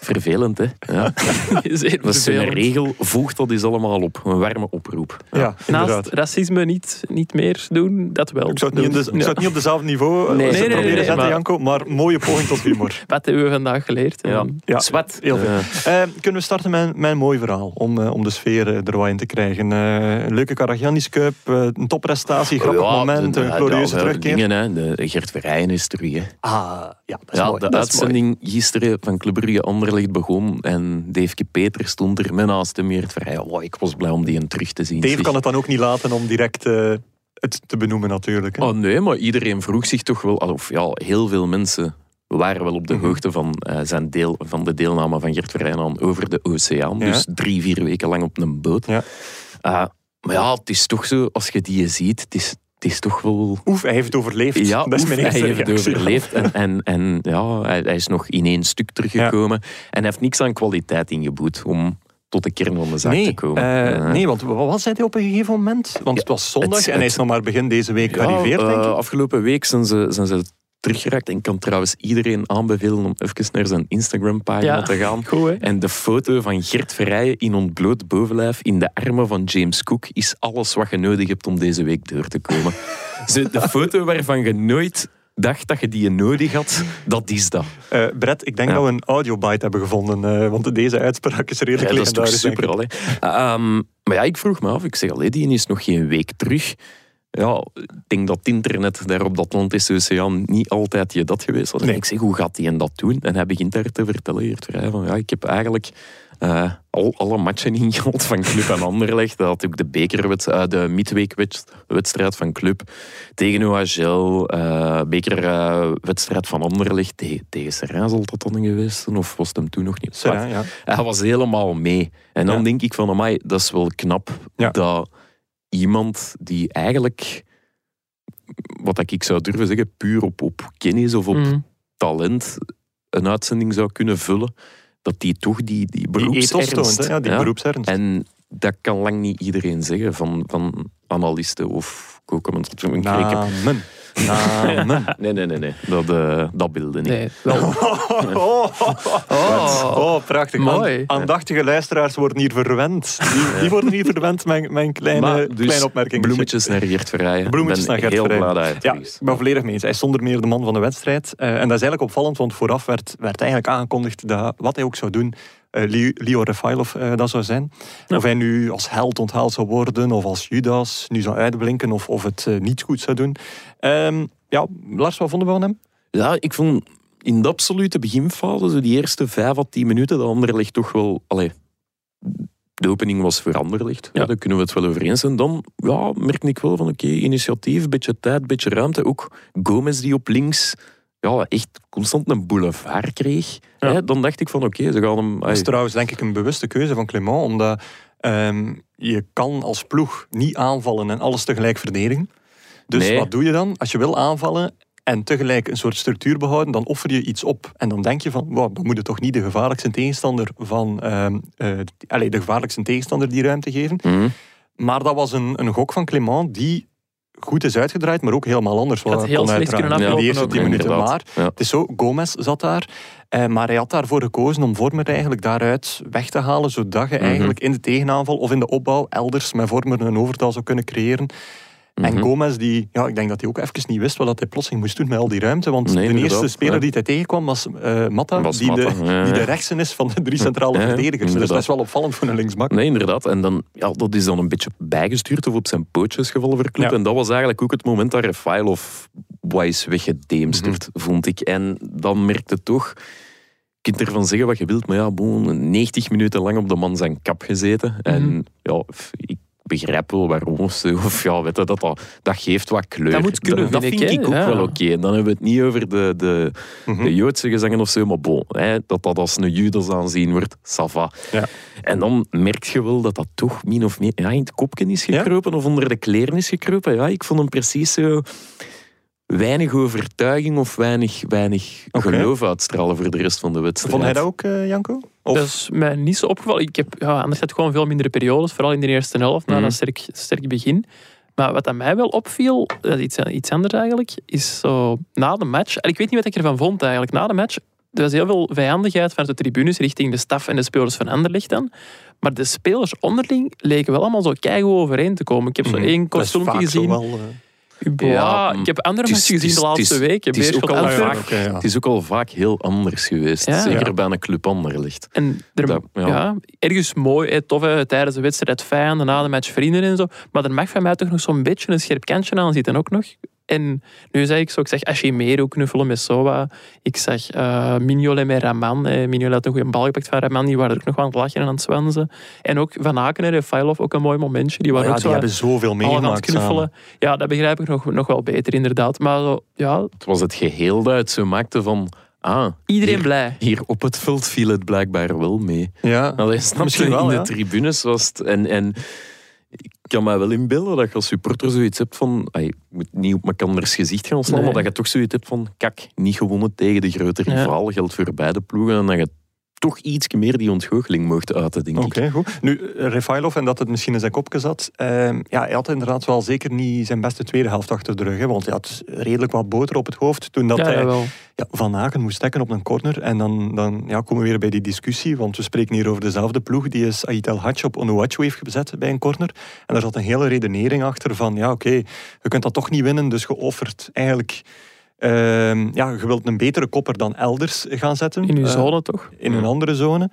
Vervelend, hè? Ja. Is een regel. Voeg dat is allemaal op. Een warme oproep. Ja. Naast racisme niet, niet meer doen, dat wel. Ik zou het niet, in de, ik Ja. zou het niet op dezelfde niveau eh, Nee. nee, Nee, nee, proberen nee, zetten, maar- Janko, maar mooie poging tot humor. Wat hebben we vandaag geleerd? Ja. En- Ja, Zwet. heel veel. Eh, Eh, kunnen we starten met, een mooi verhaal, om, eh, om de sfeer eh, er wat in te krijgen. Eh, een leuke Karagiannis Cup, eh, een topprestatie, grappig ja, moment, de- een glorieuze terugkeer. Dingen, hè. De Gert Verheyen is terug. Hè. Ah, ja, dat is Ja, mooi. de dat is uitzending gisteren van Club Brugge Anderlecht begon en Dave Peter stond er met naast hem Gert Verheyen. Wow, ik was blij om die een terug te zien. Dave kan het dan ook niet laten om direct eh, het te benoemen natuurlijk. hè. Oh nee, maar iedereen vroeg zich toch wel, of ja, heel veel mensen waren wel op de Mhm. hoogte van, eh, zijn deel, van de deelname van Gert Verheyen over de oceaan. Ja. Dus drie, vier weken lang op een boot. Ja. Eh, maar ja, het is toch zo, als je die ziet, het is, het is toch wel... Oef, hij heeft het overleefd. Ja, dat is oef, mijn hij eerste heeft het reactie. overleefd. En, en, en ja, hij, hij is nog in één stuk teruggekomen. En hij heeft niks aan kwaliteit ingeboet om tot de kern van de zaak Nee, te komen. eh, nee, want wat zei hij op een gegeven moment? Want het was zondag het- en hij is nog maar begin deze week Ja, gearriveerd, denk eh, ik. afgelopen week zijn ze, zijn ze teruggeraakt. En ik kan trouwens iedereen aanbevelen om even naar zijn Instagram-pagina Ja. te gaan. Goed, hè? En de foto van Gert Verrijen in ontbloot bovenlijf in de armen van James Cook is alles wat je nodig hebt om deze week door te komen. Zo, de foto waarvan je nooit dacht dat je die nodig had, dat is dat. Eh, Brett, ik denk Ja. dat we een audiobite hebben gevonden, eh, want deze uitspraak is redelijk Ja, dat is toch legendarisch. super. Ehm, maar ja, ik vroeg me af, ik zeg, allee, die is nog geen week terug. Ja, ik denk dat het internet daar op de Atlantische Oceaan niet altijd je dat geweest was. En Nee. ik zeg, hoe gaat hij dat doen? En hij begint daar te vertellen, Vrij, van ja, ik heb eigenlijk eh, al alle matchen ingehaald van Club en Anderlecht. Dat had ook de bekerwedstrijd, de midweekwedstrijd van Club tegen OHL, eh bekerwedstrijd van Anderlecht tegen, tegen Serrain zal dat dan geweest zijn? Of was het hem toen nog niet? Sorry, ja. Hij was helemaal mee. En dan Ja. denk ik van, amai, dat is wel knap Ja. dat iemand die eigenlijk, wat ik zou durven zeggen, puur op, op kennis of op Mm. talent een uitzending zou kunnen vullen, dat die toch die, die beroepsernst... toont, hè, ja, die ja. beroepsernst. En dat kan lang niet iedereen zeggen van, van analisten of Namen. Namen. Nee, nee, nee, nee. Dat, eh dat beelden niet. Nee, wel. Oh, Oh, oh, prachtig. Mooi. Aan- Aandachtige luisteraars worden hier verwend. Die, die worden hier verwend, mijn, mijn kleine, Maar, dus kleine opmerking. Bloemetjes naar Gert Verrijen. Bloemetjes ben naar heel Verrijen. blij dat hij Ja, ik ben volledig mee eens. Hij is zonder meer de man van de wedstrijd. Eh, en dat is eigenlijk opvallend, want vooraf werd, werd eigenlijk aangekondigd dat wat hij ook zou doen, Leo, Leo Refailov eh, dat zou zijn. Ja. Of hij nu als held onthaald zou worden, of als Judas nu zou uitblinken, of, of het eh, niet goed zou doen. Ehm, ja, Lars, wat vonden we van hem? Ja, ik vond in de absolute beginfase, zo die eerste vijf à tien minuten, de ander ligt toch wel... Allee, de opening was veranderlicht. Ja. Ja. daar kunnen we het wel over eens zijn. Dan ja, merkte ik wel van oké, initiatief, beetje tijd, beetje ruimte. Ook Gomez die op links ja, echt constant een boulevard kreeg. Ja. Hè, dan dacht ik van oké, ze gaan hem... Dat is trouwens denk ik een bewuste keuze van Clement, omdat ehm, je kan als ploeg niet aanvallen en alles tegelijk verdedigen. Dus Nee. wat doe je dan? Als je wil aanvallen en tegelijk een soort structuur behouden, dan offer je iets op. En dan denk je van, wow, dan moet je toch niet de gevaarlijkste tegenstander van, allee, de gevaarlijkste tegenstander die ruimte geven. Mhm. Maar dat was een, een gok van Clement die goed is uitgedraaid, maar ook helemaal anders. Wat heel kunnen de aflopen eerste tien minuten. Maar Ja. het is zo, Gomez zat daar, eh, maar hij had daarvoor gekozen om Vormer eigenlijk daaruit weg te halen, zodat je Mhm. eigenlijk in de tegenaanval of in de opbouw elders met Vormer een overtal zou kunnen creëren. En Mhm. Gomez, die, ja, ik denk dat hij ook even niet wist wat dat hij plotseling moest doen met al die ruimte. Want Nee, de eerste speler ja. die hij tegenkwam was eh Matta, Was die, Matta, de, ja, die de ja. rechtsen is van de drie centrale Ja, verdedigers. Dus dat is wel opvallend voor een linksbak. Nee, inderdaad. En dan, ja, dat is dan een beetje bijgestuurd of op zijn pootjes gevallen voor club. En dat was eigenlijk ook het moment dat wat is weggedeemsterd, Mhm. vond ik. En dan merkte toch... Je kunt ervan zeggen wat je wilt, maar ja, bon, 90 minuten lang op de man zijn kap gezeten. En Mhm. ja, ik begrijp wel waarom of zo. Of ja, weet je, dat, dat, dat geeft wat kleur. Dat moet kunnen, dat, vind vind ik, ook Ja. wel oké. En dan hebben we het niet over de, de, Mhm. de Joodse gezangen of zo, maar bon, hè, dat dat als een Judas aanzien wordt, ça va. Ja. En dan merk je wel dat dat toch min of meer ja, in het kopje is gekropen of onder de kleren is gekropen. Ja, ik vond hem precies zo weinig overtuiging of weinig, weinig geloof uitstralen voor de rest van de wedstrijd. Vond hij dat ook, eh, Janko? Of? Dat is mij niet zo opgevallen. Ik heb ja, anders had gewoon veel mindere periodes, vooral in de eerste helft, na Mhm. een sterk, sterk begin. Maar wat aan mij wel opviel, dat is iets, iets anders eigenlijk, is zo na de match. En ik weet niet wat ik ervan vond eigenlijk. Na de match, er was heel veel vijandigheid vanuit de tribunes richting de staf en de spelers van Anderlecht dan. Maar de spelers onderling leken wel allemaal zo keigoed overeen te komen. Ik heb zo Mhm. één zo gezien. wel, eh, Ja, Ja, ik heb andere matchen gezien de laatste weken. het is ook al vaak- ja. Het is ook al vaak heel anders geweest. Ja. Zeker Ja. bij een club Anderlecht. En er, Dat- ja. ja. ergens mooi, hè, tof, hè, tijdens de wedstrijd vijanden, na de match vrienden en zo. Maar er mag van mij toch nog zo'n beetje een scherp kantje aan zitten ook nog. En nu zeg ik zo, ik zeg Ashimero knuffelen met Soa. Ik zag eh Mignolet met Raman. Eh, Mignolet had een goede bal gepakt van Raman. Die waren er ook nog aan het lachen en aan het zwanzen. En ook Van Aken en Refailov, ook een mooi momentje. Die waren ja, ook die zo hebben zoveel allemaal aan het meegemaakt samen. knuffelen. Ja, dat begrijp ik nog, nog wel beter inderdaad. Maar zo, ja, Het was het geheel dat het zo maakte van... Ah, iedereen hier, blij. hier op het veld viel het blijkbaar wel mee. Ja. Allee, snap Misschien je, wel, in de tribunes was het... En, en kan mij wel inbeelden dat je als supporter zoiets hebt van... ay, Je moet niet op elkanders gezicht gaan slaan, Nee. maar dat je toch zoiets hebt van... Kak, niet gewonnen tegen de grote rivaal. Geldt voor beide ploegen. En dat je toch iets meer die ontgoocheling mocht uiten, denk Oké, ik. goed. Nu, Refailov, en dat het misschien in zijn kopje zat. ehm, ja, hij had inderdaad wel zeker niet zijn beste tweede helft achter de rug. Hè, want hij had redelijk wat boter op het hoofd toen dat ja, hij wel. ja, Van Aken moest stekken op een corner. En dan, dan ja, komen we weer bij die discussie. Want we spreken hier over dezelfde ploeg die is Ait El Hadj op Onuachu heeft gezet bij een corner. En daar zat een hele redenering achter van, ja oké, je kunt dat toch niet winnen. Dus je offert eigenlijk... ehm, ja, je wilt een betere kopper dan elders gaan zetten. In uw Eh, zone toch? in een andere zone.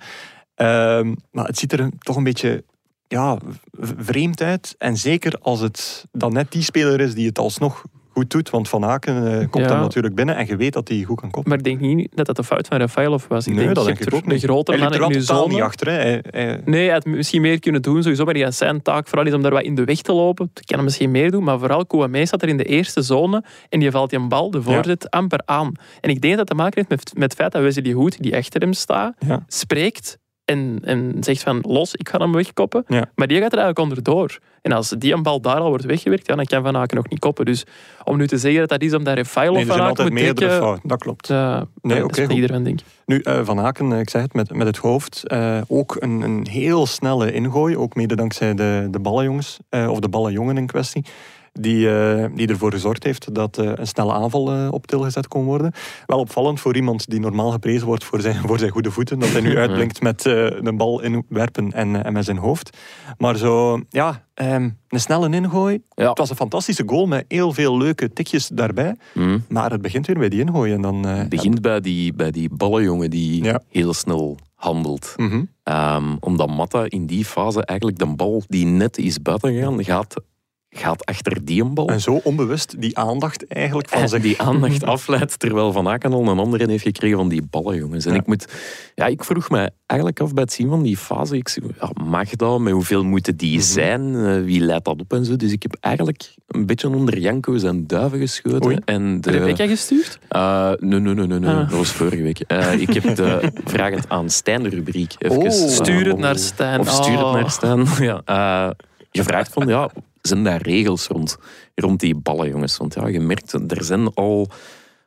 Ehm, maar het ziet er toch een beetje ja, vreemd uit. En zeker als het dan net die speler is die het alsnog goed doet. Want Van Aken eh, komt Ja. dan natuurlijk binnen en je weet dat hij goed kan koppen. Maar ik denk niet dat dat de fout van Rafailov was. Ik nee, denk, dat denk ik ook niet. De grotere hij liep er zone. niet achter. Hè. Hij, hij- Nee, hij had misschien meer kunnen doen, sowieso. Maar die zijn taak vooral is om daar wat in de weg te lopen. Dat kan hem misschien meer doen. Maar vooral Kouamé staat er in de eerste zone en die valt die bal, de voorzet, amper aan. En ik denk dat dat te maken heeft met, met het feit dat Wesley Hoed, die achter hem staat, Ja. spreekt en, en zegt van los, ik ga hem wegkoppen. Ja. Maar die gaat er eigenlijk onderdoor. En als die een bal daar al wordt weggewerkt, ja, dan kan Van Aken nog niet koppen. Dus om nu te zeggen dat dat is omdat Refailov nee, er Van zijn Aken altijd meerdere fouten. Dat klopt. ja, Nee, oké, iedereen, denk ik. Nu, eh, Van Aken, eh, ik zeg het, met, met het hoofd. eh, ook een, een heel snelle ingooi. Ook mede dankzij de, de ballenjongens, of de ballenjongen in kwestie. Die, eh, die ervoor gezorgd heeft dat eh, een snelle aanval eh, op til gezet kon worden. Wel opvallend voor iemand die normaal geprezen wordt voor zijn, voor zijn goede voeten. Dat hij nu uitblinkt met een bal inwerpen en, en met zijn hoofd. Maar zo, ja, ehm, een snelle ingooi. Ja. Het was een fantastische goal met heel veel leuke tikjes daarbij. Hm. Maar het begint weer bij die ingooi. En dan, Het begint bij die, bij die ballenjongen die Ja. heel snel handelt. mhm. Ehm, omdat Matta in die fase eigenlijk de bal die net is buiten gegaan, gaat gaat achter die een bal. En zo onbewust die aandacht eigenlijk van En zich... die aandacht afleidt, terwijl Van Aken al een andere heeft gekregen van die ballen, jongens. En Ja. ik moet... Ja, ik vroeg me eigenlijk af bij het zien van die fase. Ik zei, ja, mag dat? Met hoeveel moeten die Mhm. zijn? Eh, wie leidt dat op en zo? Dus ik heb eigenlijk een beetje onder Janko zijn duiven geschoten. Oei. En de, Rebecca gestuurd? Eh, nee, nee, nee, nee, nee. Ah. dat was vorige week. Eh, ik heb de vragend aan Stijn de rubriek even... Oh. eh, Stuur het om- naar Stijn. Of stuur het Oh. naar Stijn. Ja, eh, gevraagd van, ja, zijn daar regels rond, rond die ballen, jongens? Want ja, je merkt, er zijn al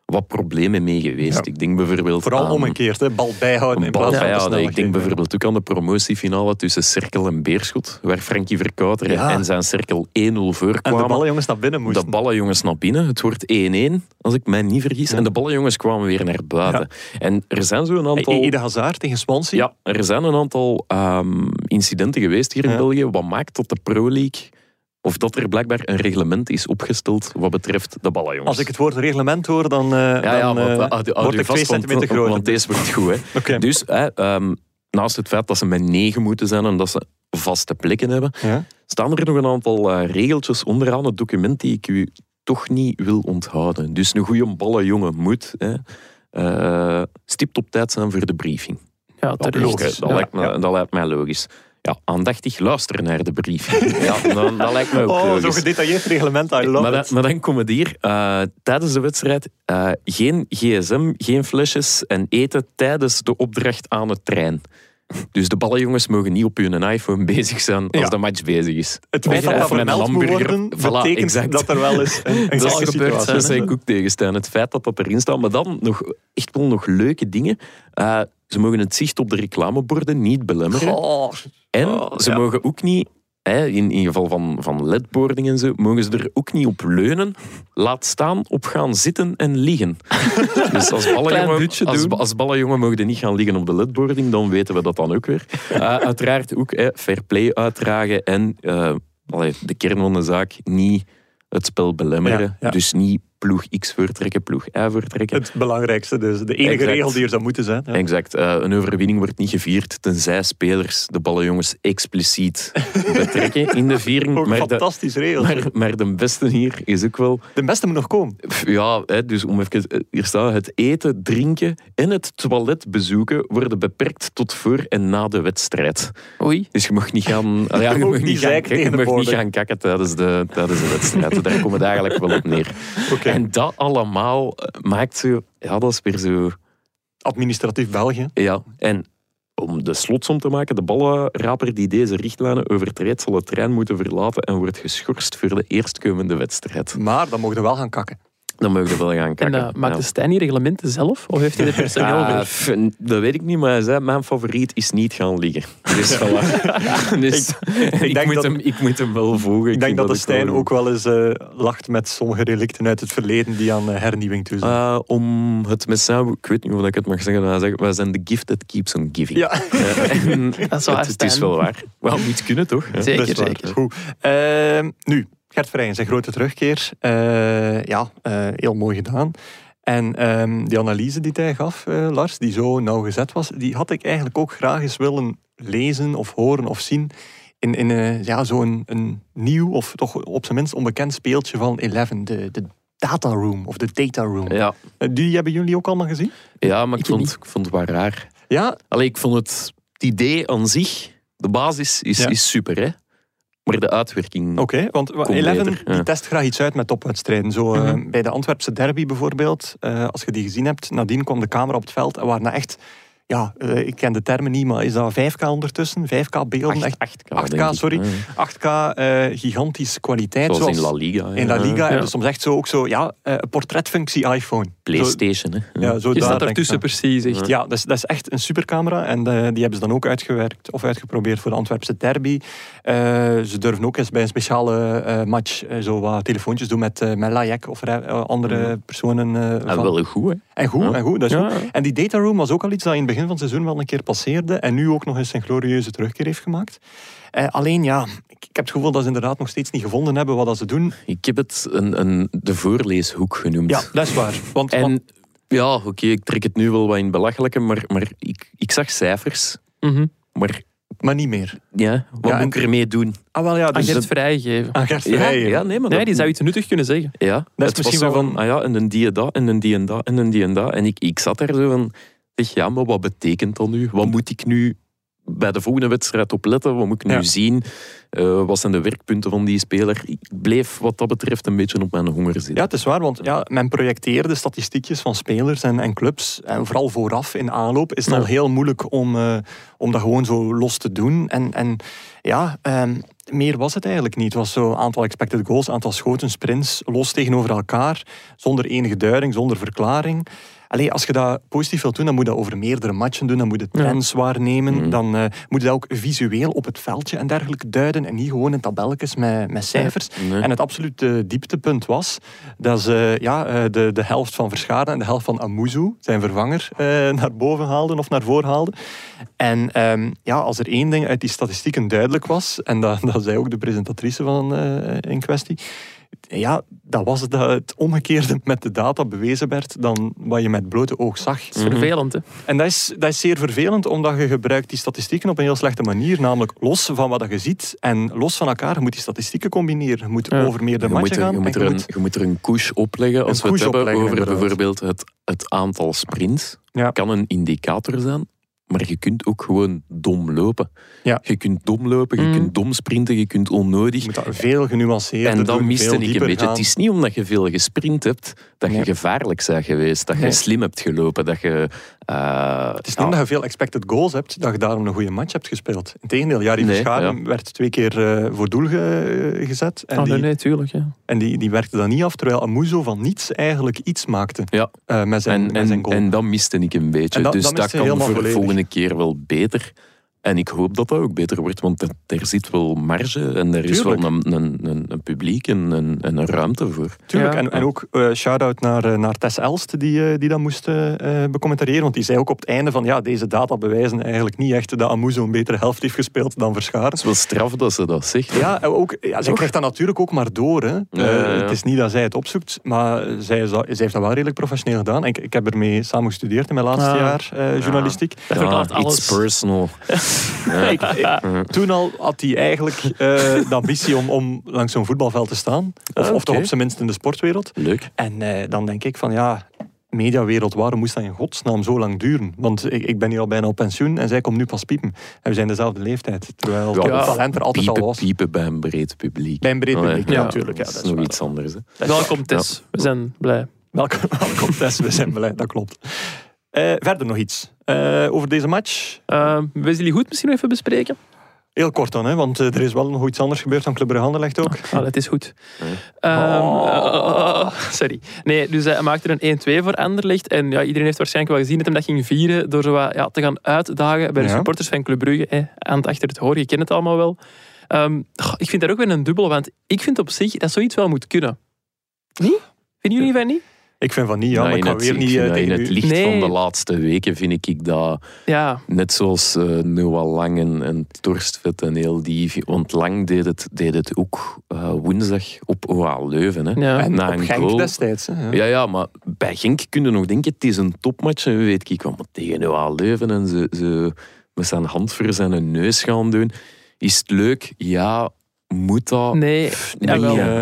wat problemen mee geweest. Ja. Ik denk bijvoorbeeld Vooral aan... omgekeerd, hè. bal bijhouden Bal bijhouden. Ik denk bijvoorbeeld ook aan de promotiefinale tussen Cirkel en Beerschot, waar Frankie Verkouter Ja. en zijn Cirkel 1-0 En de ballenjongens naar binnen De moesten. ballenjongens naar binnen. Het wordt 1-1, als ik mij niet vergis. Ja. En de ballenjongens kwamen weer naar buiten. En er zijn zo een aantal... Ede Hazard tegen Swansea. Ja, er zijn een aantal ehm, incidenten geweest hier in. België. Wat maakt dat de Pro League... Of dat er blijkbaar een reglement is opgesteld wat betreft de ballenjongens. Als ik het woord reglement hoor, dan, eh ja, ja, dan want, eh, uh, houd word ik twee centimeter groter. Want deze wordt goed, hè. Dus hè, ehm, naast het feit dat ze met negen moeten zijn en dat ze vaste plekken hebben, Ja. staan er nog een aantal eh, regeltjes onderaan het document die ik u toch niet wil onthouden. Dus een goede ballenjongen moet hè, eh, stipt op tijd zijn voor de briefing. Ja, terecht. logisch. Dat, Ja. lijkt me, ja. dat lijkt mij logisch. Ja, aandachtig luisteren naar de briefing. ja, dan, dat lijkt mij ook Oh, zo logisch. gedetailleerd reglement, I love Maar, dan, maar dan komen we hier. eh, tijdens de wedstrijd eh, geen gsm, geen flesjes en eten tijdens de opdracht aan het trein. Dus de ballenjongens mogen niet op hun iPhone bezig zijn als Ja. de match bezig is. Het feit dat dat vermeld moet hamburger. worden, Voilà, betekent exact. dat er wel eens een, een Dat is zijn, Dat is. zei ik ook tegenstaan. Het feit dat dat erin staat. Maar dan nog echt wel nog leuke dingen. Eh, ze mogen het zicht op de reclameborden niet belemmeren. Oh, En Oh, ze ja. mogen ook niet, in, in geval van, van ledboarding en zo, mogen ze er ook niet op leunen. Laat staan op gaan zitten en liggen. dus als ballenjongen, als, als ballenjongen mogen niet gaan liggen op de ledboarding, dan weten we dat dan ook weer. Eh, uiteraard ook hè, fair play uitdragen en eh, allee, de kern van de zaak, niet het spel belemmeren. Ja, ja. Dus niet ploeg X voortrekken, ploeg Y voortrekken. het belangrijkste, dus de enige Exact. regel die er zou moeten zijn. Ja. Exact. Eh, een overwinning wordt niet gevierd tenzij spelers de ballenjongens expliciet betrekken in de viering. Ook een Maar de, fantastisch regel. maar, maar de beste hier is ook wel... De beste moet nog komen. Ja, hè, dus om even... eh, Hier staat het eten, drinken en het toilet bezoeken worden beperkt tot voor en na de wedstrijd. Oei. Dus je mag niet gaan... ah ja, je mag mag niet gaan, je mag niet gaan kakken tijdens de, tijdens de wedstrijd. Daar komt het eigenlijk wel op neer. Oké. En dat allemaal eh, maakt zo... Ja, dat is weer zo... Administratief België. Ja, en om de slotsom te maken, de ballenraper die deze richtlijnen overtreedt, zal het trein moeten verlaten en wordt geschorst voor de eerstkomende wedstrijd. Maar dan mogen we wel gaan kakken. Dan mogen we wel gaan En kijken. uh, maakt de Stijn die reglementen zelf? Of heeft hij er personeel Ah, voor? f- dat weet ik niet, maar hij zei, mijn favoriet is niet gaan liggen. Dus, voilà. dus ik, denk moet dat- hem, ik moet hem wel volgen. Ik denk dat de Stijn ook wel eens eh, lacht met sommige relicten uit het verleden die aan eh, hernieuwing toe zijn. Eh, om het met zijn, ik weet niet of ik het mag zeggen, maar hij zegt, wij zijn de gift that keeps on giving. ja, Eh, en Dat is waar, het, het is wel waar. Wel, moet kunnen toch? Zeker, zeker. Goed. Ehm, nu, Gert zijn grote terugkeer. Eh, ja, eh, heel mooi gedaan. En ehm, die analyse die hij gaf, eh, Lars, die zo nauwgezet was, die had ik eigenlijk ook graag eens willen lezen of horen of zien in, in ja, zo'n een nieuw of toch op zijn minst onbekend speeltje van Eleven, de, de data room of de data room. Ja, Die hebben jullie ook allemaal gezien? ja maar ik Ik vond, niet. ik vond het wel raar. Ja, Allee, ik vond het, het idee aan zich, de basis is, Ja. is super, hè? Maar de uitwerking. Oké, want Eleven beter, ja. die test graag iets uit met topwedstrijden. Zo eh, Mhm. bij de Antwerpse derby bijvoorbeeld, eh, als je die gezien hebt, nadien kwam de camera op het veld en waren echt, ja, eh, ik ken de termen niet, maar is dat 5K ondertussen? 5K beelden? Echt 8K, 8K, denk ik. sorry. Ja. 8K, eh, gigantische kwaliteit. Zoals in La Liga. in La Liga Ja. ze soms echt zo ook zo, ja, eh, portretfunctie iPhone. Playstation, hè? Ja, zo Je daar staat ertussen precies, echt. Ja, dat is, dat is echt een supercamera. En eh, die hebben ze dan ook uitgewerkt of uitgeprobeerd voor de Antwerpse derby. Eh, ze durven ook eens bij een speciale eh, match zo wat telefoontjes doen met, eh met Lajek of andere personen. eh, En van- wel goed, hè? en goed, Ja. en goed, dat is Ja. goed. En die data room was ook al iets dat in het begin van het seizoen wel een keer passeerde. En nu ook nog eens een glorieuze terugkeer heeft gemaakt. Eh, alleen ja, ik, ik heb het gevoel dat ze inderdaad nog steeds niet gevonden hebben wat dat ze doen. Ik heb het een, een, de voorleeshoek genoemd. Ja, dat is waar. Want, want- En ja, oké, ik trek het nu wel wat in belachelijke, maar, maar ik, ik zag cijfers. Mhm. Maar Maar niet meer. Ja, wat Ja, moet ik ermee doen? Ah, wel ja, Aan dus Gert vrijgeven. aan Gert Ja, ja nee, maar Nee, dat- die zou iets nuttig kunnen zeggen. Ja, Dat is het was misschien zo wel van, ah ja, en een die en dat, en een die en dat, en een die en dat. En ik, ik zat daar zo van, zeg, ja, maar wat betekent dat nu? Wat moet ik nu bij de volgende wedstrijd op letten? Wat moet ik nu Ja. zien? Eh, wat zijn de werkpunten van die speler? Ik bleef wat dat betreft een beetje op mijn honger zitten. Ja, het is waar, want ja, men projecteerde statistiekjes van spelers en, en clubs. En vooral vooraf in aanloop is het Ja. al heel moeilijk om, eh, om dat gewoon zo los te doen. En, en ja, ehm, meer was het eigenlijk niet. Het was zo aantal expected goals, aantal schoten, sprints, los tegenover elkaar, zonder enige duiding, zonder verklaring. Allee, als je dat positief wilt doen, dan moet je dat over meerdere matchen doen. Dan moet je Ja. trends waarnemen. Mhm. Dan eh, moet je dat ook visueel op het veldje en dergelijke duiden. En niet gewoon in tabelletjes met, met cijfers. Nee. En het absolute dieptepunt was dat ze ja, eh, de, de helft van Verscharen en de helft van Amuzu, zijn vervanger, eh, naar boven haalden of naar voren haalden. En ehm, ja, als er één ding uit die statistieken duidelijk was, en dat, dat zei ook de presentatrice van in kwestie, ja, dat was het omgekeerde met de data bewezen werd dan wat je met blote oog zag. Dat is vervelend, hè. En dat is, dat is zeer vervelend, omdat je gebruikt die statistieken op een heel slechte manier. Namelijk los van wat je ziet en los van elkaar. Je moet die statistieken combineren. Je moet Ja. over meerdere matchen gaan. je, moet er je een, moet- je moet er een couche opleggen als Een we het hebben opleggen, over inderdaad. bijvoorbeeld het, het aantal sprints. Ja. kan een indicator zijn, maar je kunt ook gewoon dom lopen. Ja. Je kunt dom lopen, je Mm. kunt dom sprinten, je kunt onnodig. je moet dat veel genuanceerder En dan miste ik een beetje. gaan. Het is niet omdat je veel gesprint hebt dat je Nee. gevaarlijk bent geweest, dat je Nee. slim hebt gelopen, dat je... eh, Het is niet omdat je veel expected goals hebt, dat je daarom een goede match hebt gespeeld. Integendeel, Jari Nee, Verscharen werd twee keer eh, voor doel ge- gezet. En, Oh, die, nee, tuurlijk. Ja. en die, die werkte dan niet af, terwijl Amuzo van niets eigenlijk iets maakte Ja. eh, met zijn, en, met zijn en, goal. en dat miste ik een beetje. En dat- dus dat kan voor de volgende keer wel beter. En ik hoop dat dat ook beter wordt, want er, er zit wel marge en er is Tuurlijk. wel een, een, een, een publiek en een, en een ruimte voor. Tuurlijk, Ja. en, en ook eh shout-out naar, eh, naar Tess Elst, die, eh, die dat moest becommentariëren. Want die zei ook op het einde van, ja, deze data bewijzen eigenlijk niet echt dat Amuzo een betere helft heeft gespeeld dan Verscharen. Het is wel straf dat ze dat zegt. Ja, en ook, ja, zij krijgt dat natuurlijk ook maar door. Hè. Ja, Eh, ja, ja. Het is niet dat zij het opzoekt, maar zij, is dat- zij heeft dat wel redelijk professioneel gedaan. Ik, ik heb ermee samen gestudeerd in mijn laatste Ah. jaar eh, journalistiek. Dat verklaart alles. It's personal. Ja. Ik- ik- toen al had hij eigenlijk eh, de ambitie om, om langs zo'n voetbalveld te staan. Of, Ah, of toch op zijn minst in de sportwereld. Leuk. En eh, dan denk ik van ja, mediawereld, waarom moest dat in godsnaam zo lang duren? Want ik, ik ben hier al bijna op pensioen en zij komt nu pas piepen. En we zijn dezelfde leeftijd. Terwijl Ja, het talent er altijd Piepen, al was. piepen bij een breed publiek. Bij een breed Oh, publiek, ja. ja, natuurlijk. Ja, dat is dat is nog waar. iets anders. Hè. Welkom. Tess. We zijn blij. Welkom, welkom Tess, we zijn blij, dat klopt. Eh, verder nog iets eh, over deze match. Uh, Wesley Goed misschien nog even bespreken? Heel kort dan, hè, want eh, er is wel nog iets anders gebeurd dan Club Brugge Anderlecht ook. Ah, dat is goed. Nee. Ehm, Oh. eh, sorry. Nee, dus hij maakte er een 1-2 voor Anderlecht. En ja, iedereen heeft waarschijnlijk wel gezien dat hij dat ging vieren door zo wat, ja, te gaan uitdagen bij de Ja. supporters van Club Brugge. Hè, aan het achter het horen, je kent het allemaal wel. Ehm, goh, ik vind daar ook weer een dubbel, want ik vind op zich dat zoiets wel moet kunnen. Niet? Vinden jullie van niet? Ik vind van niet, ja, Nou, maar ik in ga het, weer niet eh, dat in het u... licht Nee. van de laatste weken vind ik, ik dat, Ja, net zoals eh, Noah Lang en, en Torstvet en heel die... Want Lang deed het, deed het ook eh, woensdag op OA Leuven. Hè. ja. En Na op een Genk goal. destijds. Hè, ja. Ja, ja, maar bij Genk kun je nog denken, het is een topmatch. En weet ik, wat tegen OA Leuven en ze, ze met zijn hand voor zijn neus gaan doen. Is het leuk? Ja. Moet dat? Nee, eh,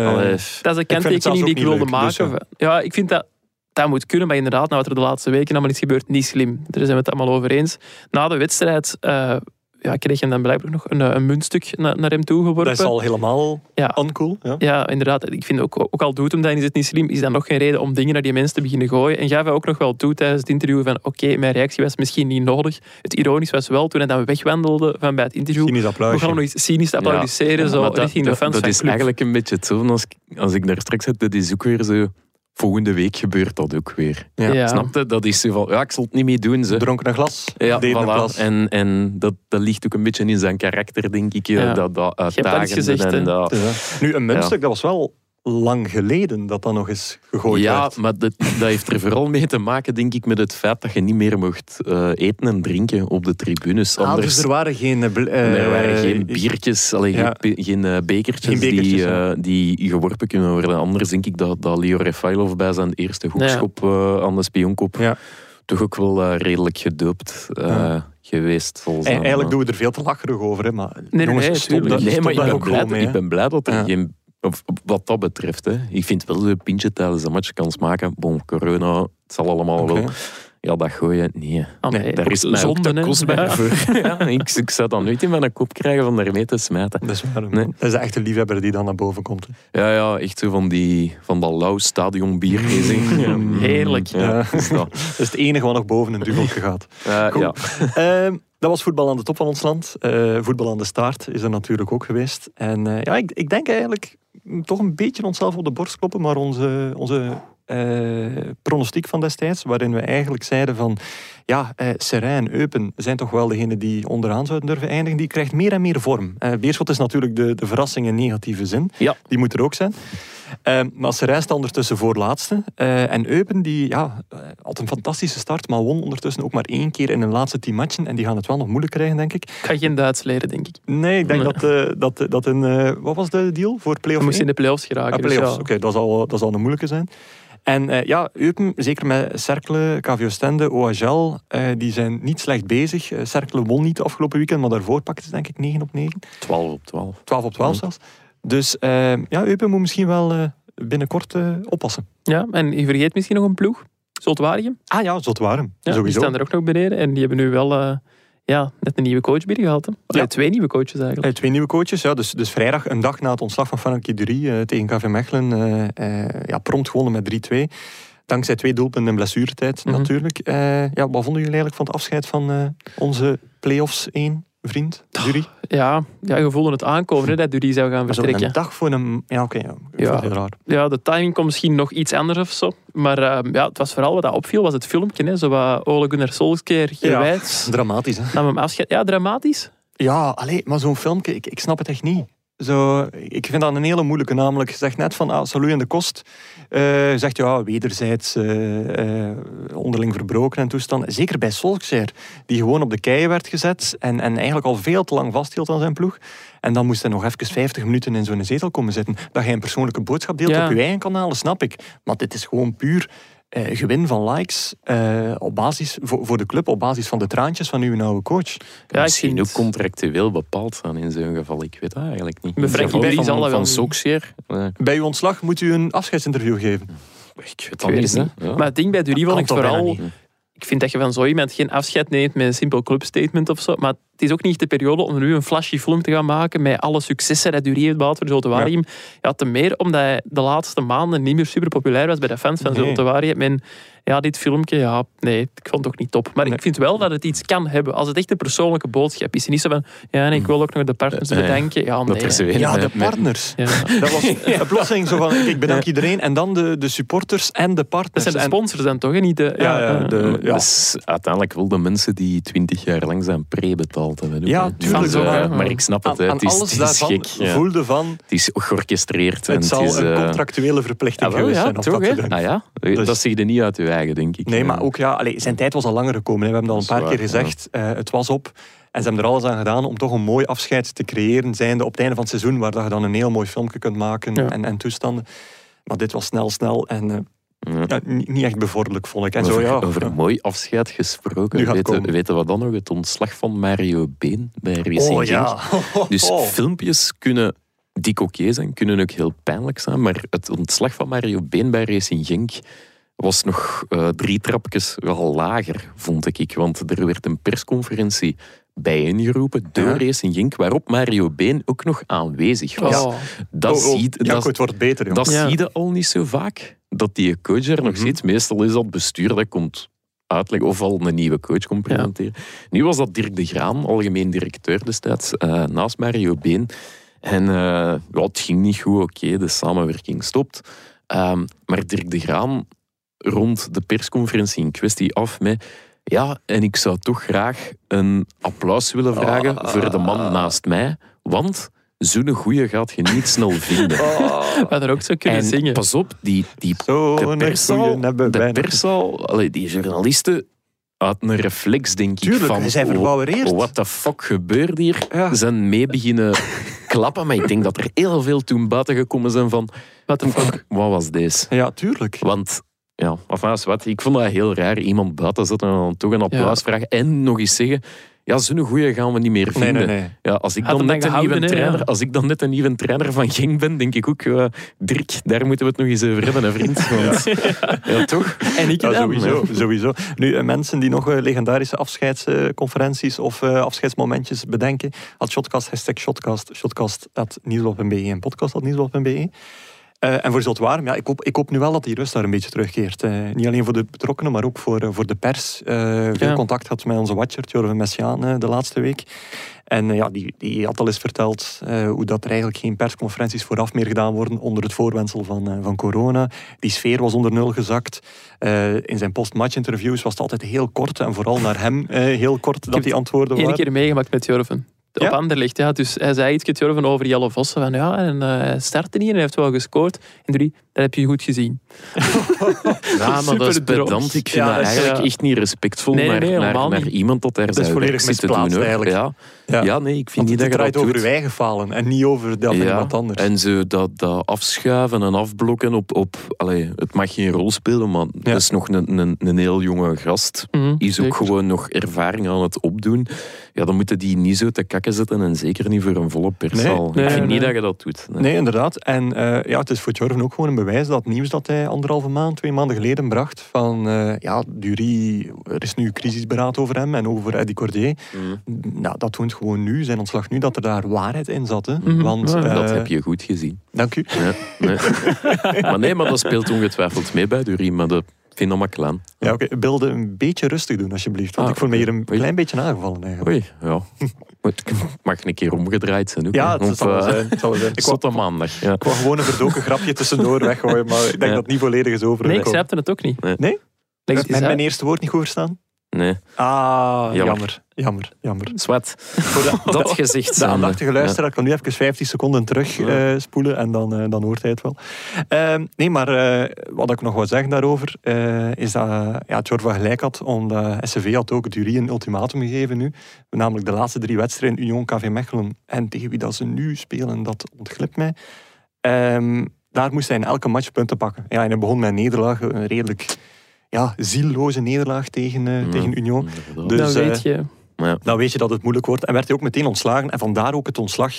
allee, Dat is een kanttekening zelfs die ik wilde leuk, dus maken. ja, ik vind dat dat moet kunnen, maar inderdaad, na wat er de laatste weken allemaal is gebeurd, niet slim. Daar zijn we het allemaal over eens. Na de wedstrijd eh, ja, kreeg je dan blijkbaar nog een, eh, een muntstuk naar, naar hem toegeworpen. Dat is al helemaal Ja. uncool. Ja. Ja, inderdaad. Ik vind ook, ook al doet hem dat is het niet slim, is dat nog geen reden om dingen naar die mensen te beginnen gooien. En gaf hij ook nog wel toe tijdens het interview van oké, mijn reactie was misschien niet nodig. Het ironisch was wel, toen hij dan wegwandelde van bij het interview, Cynisch we applausje. gaan nog eens cynisch applaudisseren, zo maar dat, richting de dat- fans dat van is club. eigenlijk een beetje hetzelfde als, als ik daar straks zit. Dat is ook weer zo... Volgende week gebeurt dat ook weer. Ja. Ja. Snap je? Dat is zo van... Ja, ik zal het niet meer doen. Ze. Dronken een glas, Ja, deed een voilà. glas. En, en dat, dat ligt ook een beetje in zijn karakter, denk ik. Ja. Dat, dat hebt dat eens uitdagende gezegd, en dat... Nu, een muntstuk, dat was wel lang geleden dat dat nog eens gegooid Ja, werd. maar dat, dat heeft er vooral mee te maken, denk ik, met het feit dat je niet meer mocht eh, eten en drinken op de tribunes. Ah, Anders, dus er waren geen... eh, eh, er waren geen biertjes, allee, ja. geen, geen, eh, bekertjes, Geen bekertjes, die, ja. eh, die geworpen kunnen worden. Anders denk ik dat, dat Leo Refailov bij zijn eerste hoekschop eh, aan de spionkop Ja. toch ook wel eh, redelijk gedoopt eh, Ja. geweest. Volgens E- eigenlijk eh. doen we er veel te lacherig over. Hè, maar nee, jongens, nee, stop tuurlijk. dat- Nee, stop maar ik ben, blij, mee, ik ben blij dat er Ja. geen... Of, wat dat betreft, hè. ik vind wel een pintje tijdens de match kan smaken. Bon, corona, het zal allemaal wel. Ja, dat gooien, nee. Ah, nee, Nee, daar ook is mij ook zonde, te hè. kostbaar Ja. voor. Ja, ik, ik zou dat nooit in mijn kop krijgen van daarmee te smijten. Dat is waar. Nee. Dat is de echte liefhebber die dan naar boven komt. hè. Ja, ja, echt zo van, die, van dat lauw stadionbier. Ja, Heerlijk. Ja, Ja. is dat. Dat is het enige wat nog boven een duveltje gaat. Ja. Ehm, dat was voetbal aan de top van ons land. Eh, voetbal aan de staart is er natuurlijk ook geweest. En eh, ja, ik, ik denk eigenlijk mm, toch een beetje onszelf op de borst kloppen, maar onze, onze eh, pronostiek van destijds, waarin we eigenlijk zeiden van ja, eh Serijn en Eupen zijn toch wel degene die onderaan zouden durven eindigen, die krijgt meer en meer vorm. Eh Beerschot is natuurlijk de, de verrassing in negatieve zin. Ja. Die moet er ook zijn. Ehm, maar Serijn staat ondertussen voorlaatste. Eh en Eupen die, ja, eh, had een fantastische start, maar won ondertussen ook maar één keer in de laatste tien matchen. En die gaan het wel nog moeilijk krijgen, denk ik. Ga geen Duits leren, denk ik. Nee, ik denk Nee. dat, eh, dat, dat een... eh, wat was de deal voor play-off moesten in de play-offs geraken. Ah, dus play-offs. ja. Oké, dat, zal, dat zal een moeilijke zijn. En eh, ja, Eupen, zeker met Cercle, KVO Stende, OHL, eh, die zijn niet slecht bezig. Eh, Cercle won niet afgelopen weekend, maar daarvoor pakte ze denk ik 9 op 9. 12 op 12. 12 op 12 Mhm. zelfs. Dus ja, Eupen moet misschien wel eh, binnenkort eh, oppassen. Ja, en je vergeet misschien nog een ploeg. Zoltwaardigem. Ah ja, Zotwaarem. Ja, die Sowieso. staan er ook nog beneden. En die hebben nu wel eh, ja, net een nieuwe coach binnengehaald. hè. Twee nieuwe coaches eigenlijk. Twee nieuwe coaches. Ja, dus, dus vrijdag, een dag na het ontslag van Frankie Dury eh, tegen KV Mechelen, eh, eh, ja, prompt gewonnen met 3-2. Dankzij twee doelpunten in blessuretijd Mhm. natuurlijk. Eh, ja, wat vonden jullie eigenlijk van het afscheid van onze play-offs 1 vriend, Dury? Ja, ja, je voelde het aankomen hè, dat Dury zou gaan Zo vertrekken. een dag voor een... Ja, oké. ja. Ik Ja. raar. Ja, de timing kon misschien nog iets anders of zo. Maar eh, ja, het was vooral wat dat opviel, was het filmpje. Hè, zo wat Ole Gunnar Solskjaer gewijd. Dramatisch, hè? Nam hem afscheid. Ja, dramatisch. Ja, allee, maar zo'n filmpje, ik, ik snap het echt niet. Zo, ik vind dat een hele moeilijke, namelijk, je zegt net van, ah, de kost. Eh, je zegt, ja, wederzijds eh, eh, onderling verbroken en toestanden. Zeker bij Solskjaer, die gewoon op de keien werd gezet en, en eigenlijk al veel te lang vasthield aan zijn ploeg. En dan moest hij nog even 50 minuten in zo'n zetel komen zitten. Dat hij een persoonlijke boodschap deelt Ja. op je eigen kanalen, snap ik. Maar dit is gewoon puur eh, gewin van likes eh, op basis, voor, voor de club, op basis van de traantjes van uw oude coach. Ja, Misschien ook contractueel bepaald zijn in zo'n geval. Ik weet dat eigenlijk niet. Frankie geval Dury van, van. Solskjaer, eh, Bij uw ontslag moet u een afscheidsinterview geven. ik weet dat niet. Ja. Maar het ding bij Dury vond ik vooral... Ik vind dat je van zo iemand geen afscheid neemt met een simpel clubstatement of zo. Maar het is ook niet de periode om nu een flashy film te gaan maken met alle successen dat Dury heeft behaald voor Zulte Waregem. Ja. ten meer omdat hij de laatste maanden niet meer super populair was bij de fans van Nee. En ja, dit filmpje, ja, nee, ik vond het ook niet top. Maar Nee. ik vind wel dat het iets kan hebben. Als het echt een persoonlijke boodschap is. En niet zo van, ja, en ik wil ook nog de partners Eh, eh, bedanken. Ja, Dat nee. Ja, de met- met- partners. Ja. Dat was een plotseling zo van, ik bedank iedereen. En dan de, de supporters en de Dat partners. zijn de En- sponsors dan toch? hè? Niet de, Ja, ja, de- ja. Dat is uiteindelijk wel de mensen die twintig jaar lang zijn pre-betaald Ja, tuurlijk. Dus, eh, Ja. maar ik snap het, aan, hè. aan het is, alles het is gek. ja. voelde van, Het is georchestreerd. en het zal is, een eh, contractuele verplichting ah, wel, geweest ja, zijn. Om toch, dat. Ah ja? Dus- Dat zeg je niet uit je eigen, denk ik. Nee, maar ook ja, allee, zijn tijd was al langer gekomen. Hè. We hebben dat al een paar keer gezegd. Eh, het was op. En ze hebben er alles aan gedaan om toch een mooi afscheid te creëren. Zijnde op het einde van het seizoen, waar dat je dan een heel mooi filmpje kunt maken Ja. en, en toestanden. Maar dit was snel, snel en eh, Ja. niet, echt bevorderlijk, vond ik. En over, zo, ja, over een mooi afscheid gesproken. Weten, weten we dan nog het ontslag van Mario Been bij Racing Oh ja. Genk? Dus Oh. filmpjes kunnen dik oké zijn, kunnen ook heel pijnlijk zijn. Maar het ontslag van Mario Been bij Racing Genk was nog eh, drie trapjes wel lager, vond ik. Want er werd een persconferentie bijeengeroepen door Ja. Racing Genk, waarop Mario Been ook nog aanwezig was. Oh. Dat, Oh, oh, ziet, dat, het wordt beter, dat Ja. zie je al niet zo vaak. Dat die coach er nog Mhm. zit. Meestal is dat bestuur dat komt uitleggen of al een nieuwe coach komt presenteren. Nu was dat Dirk de Graan, algemeen directeur destijds, eh, naast Mario Been. En eh, ja, het ging niet goed, oké, de samenwerking stopt. Ehm, maar Dirk de Graan rond de persconferentie in kwestie af met... Ja, en ik zou toch graag een applaus willen vragen voor de man naast mij, want zo'n goeie gaat je niet snel vinden. We hadden ook zo kunnen En zingen. pas op, die, die Zo, de hebben de allee, die journalisten uit een reflex, denk ik, Tuurlijk, van... zijn oh, verbouwereerd. What the fuck gebeurt hier? Ja. Zijn mee beginnen klappen, maar ik denk dat er heel veel toen buiten gekomen zijn van... What the fuck. Wat was deze? Ja, tuurlijk. Want ja, enfin, wat, ik vond dat heel raar. Iemand buiten zetten en dan toch een applaus vragen. En nog eens zeggen, ja, zo'n goeie gaan we niet meer vinden. nee, nee. Ja, als, ik dan net een nieuwe trainer, ja. als ik dan net een nieuwe trainer van Genk ben, denk ik ook, eh, Dirk, daar moeten we het nog eens over hebben, hè, vriend. Want, ja, toch? En ik Ja, dan. sowieso, sowieso. Nu, eh, mensen die nog eh, legendarische afscheidsconferenties of eh, afscheidsmomentjes bedenken, had Shotcast, hashtag Shotcast, Shotcast at nieuwsblad.be en podcast at nieuwsblad.be. Eh, en voor Zult Warm, ja, ik, hoop, ik hoop nu wel dat die rust daar een beetje terugkeert. Eh, niet alleen voor de betrokkenen, maar ook voor, eh, voor de pers. Veel Ja. contact had met onze watcher, Jorven Messiaan, de laatste week. En ja, die, die had al eens verteld hoe dat er eigenlijk geen persconferenties vooraf meer gedaan worden onder het voorwendsel van, van corona. Die sfeer was onder nul gezakt. In zijn post-match interviews was het altijd heel kort en vooral naar hem heel kort dat die antwoorden Eén waren. keer meegemaakt met Jorven. Op Ja? Anderlecht, ja. Dus hij zei iets Jorven over Jelle Vossen. Van ja, en eh, hij startte niet en hij heeft wel gescoord. En drie, dat heb je goed gezien. Ja, maar dat is pedant. Ik vind Ja, dat eigenlijk ja. echt niet respectvol Nee, nee, naar, nee, naar, iemand dat daar is zijn volledig werk zit te doen. misplaatst hoor. eigenlijk. Ja. Ja. nee, ik vind Want niet het dat je dat over uw eigen falen en niet over dat van Ja, iemand anders. En zo dat, dat afschuiven en afblokken op... op allee, het mag geen rol spelen, maar dat is nog een, een, een heel jonge gast. Mhm, Is ook zeker. gewoon nog ervaring aan het opdoen. Ja, dan moeten die niet zo te kakken zetten en zeker niet voor een volle perszaal. Nee, ik vind nee, niet nee. dat je dat doet. Nee. Nee, inderdaad. En eh, ja, het is voor Jorven ook gewoon een bewijs dat nieuws dat hij anderhalve maand, twee maanden geleden bracht van eh, ja, Dury, er is nu crisisberaad over hem en over Eddy Cordier. Mm. Nou, dat toont gewoon nu, zijn ontslag nu, dat er daar waarheid in zat. Hè. Mhm. Want, Ja, eh, Dat heb je goed gezien. Dank u. Ja, nee. maar nee, maar dat speelt ongetwijfeld mee bij Durie, maar dat vind maar klein. Ja, oké. Wilde een beetje rustig doen, alsjeblieft. Want Ah, ik voel me hier een Oei. klein beetje aangevallen eigenlijk. Oei, ja. Mag een keer omgedraaid zijn ook. Ja, hè. het Of, zal wel eh, zijn. Het zal wel zijn. Ik wou, maandag. Ja. ik wou gewoon een verdoken grapje tussendoor weggooien, maar ik denk Ja. dat het niet volledig is over. Nee, ik snapte het ook niet. Nee? Het eens Mijn, eerste woord niet goed verstaan? Nee, Ah, Jammer. jammer. Jammer, jammer. zwart. Voor de, Dat gezegd De zijn. aandachtige luisteraar kan nu even 15 seconden terug Ja. eh, spoelen en dan, eh, dan hoort hij het wel. Ehm, nee, maar eh, wat ik nog wil zeggen daarover eh, is dat uh, ja, Jorva gelijk had, omdat SCV had ook Durie een ultimatum gegeven nu. Namelijk de laatste drie wedstrijden, Union, KV Mechelen en tegen wie dat ze nu spelen, dat ontglipt mij. Ehm, daar moest hij in elke match punten pakken. Ja, en hij begon met een nederlaag, een redelijk ja, zielloze nederlaag tegen, eh, Ja, tegen Union. Dus, dan eh, weet je. Ja. dan weet je dat het moeilijk wordt. En werd hij ook meteen ontslagen. En vandaar ook het ontslag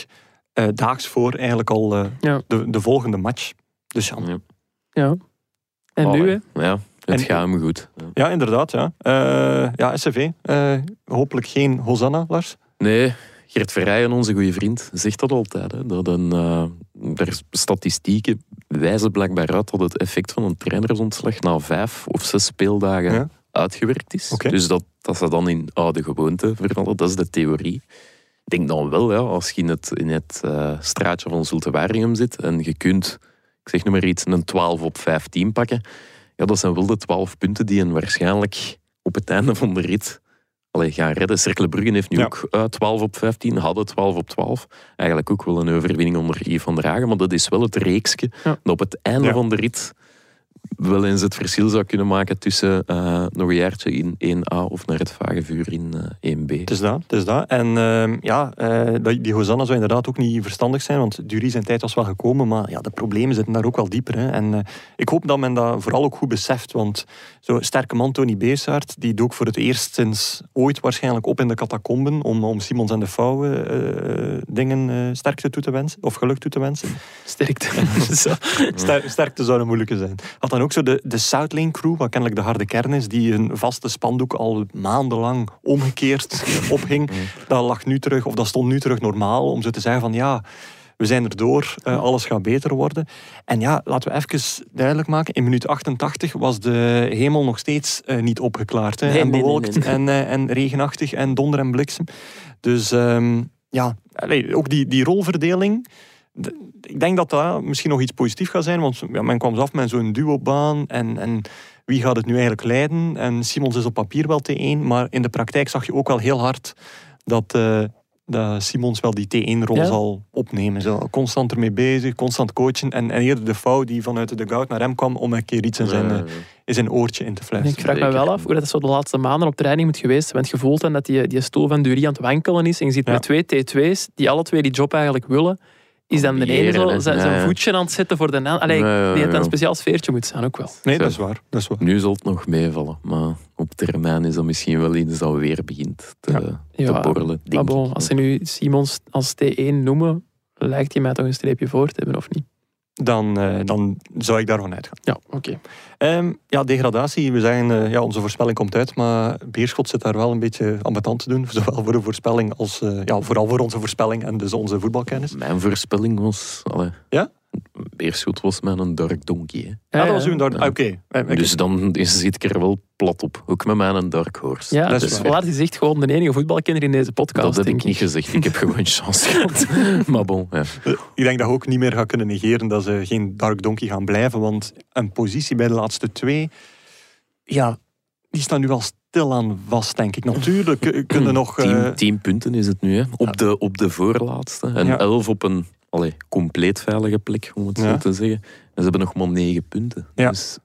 eh, daags voor eigenlijk al eh, Ja. de, de volgende match. Dus ja, Ja. Ja. En nu, hè? Ja, het En- gaat hem goed. Ja. ja inderdaad. Ja, Eh, ja SCV. eh, hopelijk geen Hosanna, Lars. Nee, Gert Verrijen, onze goede vriend, zegt dat altijd. Hè, dat een, eh, er statistieken wijzen blijkbaar uit dat het effect van een trainersontslag na vijf of zes speeldagen Ja. Uitgewerkt is. Dus dat, dat ze dan in oude gewoonte veranderen, dat is de theorie. Ik denk dan wel, ja, als je in het, in het eh, straatje van Zulte Waregem zit en je kunt, ik zeg nu maar iets, een 12 op 15 pakken, ja, dat zijn wel de 12 punten die een waarschijnlijk op het einde van de rit allee, gaan redden. Cercle Brugge heeft nu Ja. ook eh, 12 op 15, hadden 12 op 12. Eigenlijk ook wel een overwinning onder Yves van der Hagen, maar dat is wel het reeksje Ja. dat op het einde Ja. van de rit wel eens het verschil zou kunnen maken tussen eh, nog een jaartje in 1A of naar het vage vuur in eh, 1B. Het is dat, het is dat. En ehm, ja, eh, dat- die Hosanna zou inderdaad ook niet verstandig zijn, want Dury zijn tijd was wel gekomen, maar ja, de problemen zitten daar ook wel dieper. Hè. En eh, ik hoop dat men dat vooral ook goed beseft, want zo'n sterke man, Tony Beesaert, die dook voor het eerst sinds ooit waarschijnlijk op in de catacomben om, om Simons en de Vouwen eh, dingen eh, sterkte toe te wensen, of geluk toe te wensen. Sterkte. Sterkte zou een moeilijke zijn. Had dan ook zo de, de South crew, wat kennelijk de harde kern is, die een vaste spandoek al maandenlang omgekeerd ophing. Dat lag nu terug, of dat stond nu terug normaal, om zo te zeggen van ja, we zijn er door, eh, alles gaat beter worden. En ja, laten we even duidelijk maken, in minuut 88 was de hemel nog steeds eh, niet opgeklaard. Hè, Nee, en nee, bewolkt nee. En, eh, en regenachtig en donder en bliksem. Dus ehm, ja, allee, ook die, die rolverdeling ik denk dat dat misschien nog iets positiefs gaat zijn, want ja, men kwam af met zo'n duobaan en, en wie gaat het nu eigenlijk leiden? En Simons is op papier wel T1, maar in de praktijk zag je ook wel heel hard dat, eh, dat Simons wel die T1-rol Ja. zal opnemen. Zo, constant ermee bezig, constant coachen en, en eerder de fout die vanuit de dugout naar hem kwam om een keer iets in zijn, eh, in zijn oortje in te En fluisteren. ik vraag me wel af hoe dat zo de laatste maanden op training moet geweest zijn. Want je voelt dan dat die, die stoel van Dury aan het wankelen is. En je ziet Ja. met twee T2's, die alle twee die job eigenlijk willen. Is dan de ene zo zijn, voetje aan het zetten voor de ander. Allee, Ja, ja, die heeft ja. een speciaal sfeertje moet zijn ook wel. Nee, dat is waar. Dat is waar. Nu zal het nog meevallen, maar op termijn is dat misschien wel iets dat weer begint te, te Ja, borrelen. Maar bon, ik. als ze nu Simons als T1 noemen, lijkt hij mij toch een streepje voor te hebben, of niet? Dan, eh, dan zou ik daarvan uitgaan. Ja, oké. Ehm, ja, degradatie. We zeggen, eh, ja, onze voorspelling komt uit, maar Beerschot zit daar wel een beetje ambetant te doen. Zowel voor de voorspelling als, eh, ja, vooral voor onze voorspelling en dus onze voetbalkennis. Mijn voorspelling was... Allee, Ja? Beerschot was mijn dark donkey. Hè. Ja, dat was uw daar. Ja. ah, Oké. Eh. Dus dan is- zit ik er wel plat op. Ook met mijn dark horse. Ja, Dat is dus is echt gewoon de enige voetbalkenner in deze podcast, dat heb denk ik niet gezegd. Ik heb gewoon chance gehad. maar bon, ja. Ik denk dat je ook niet meer gaat kunnen negeren dat ze geen Dark Donkey gaan blijven. Want een positie bij de laatste twee, ja, die staan nu al stilaan vast, denk ik. Natuurlijk kun- kunnen nog... eh, Tien, tien punten is het nu, hè. Op, de, op de voorlaatste. En Ja. elf op een allee, compleet veilige plek, om het Ja. zo te zeggen. En ze hebben nog maar negen punten. Ja. Dus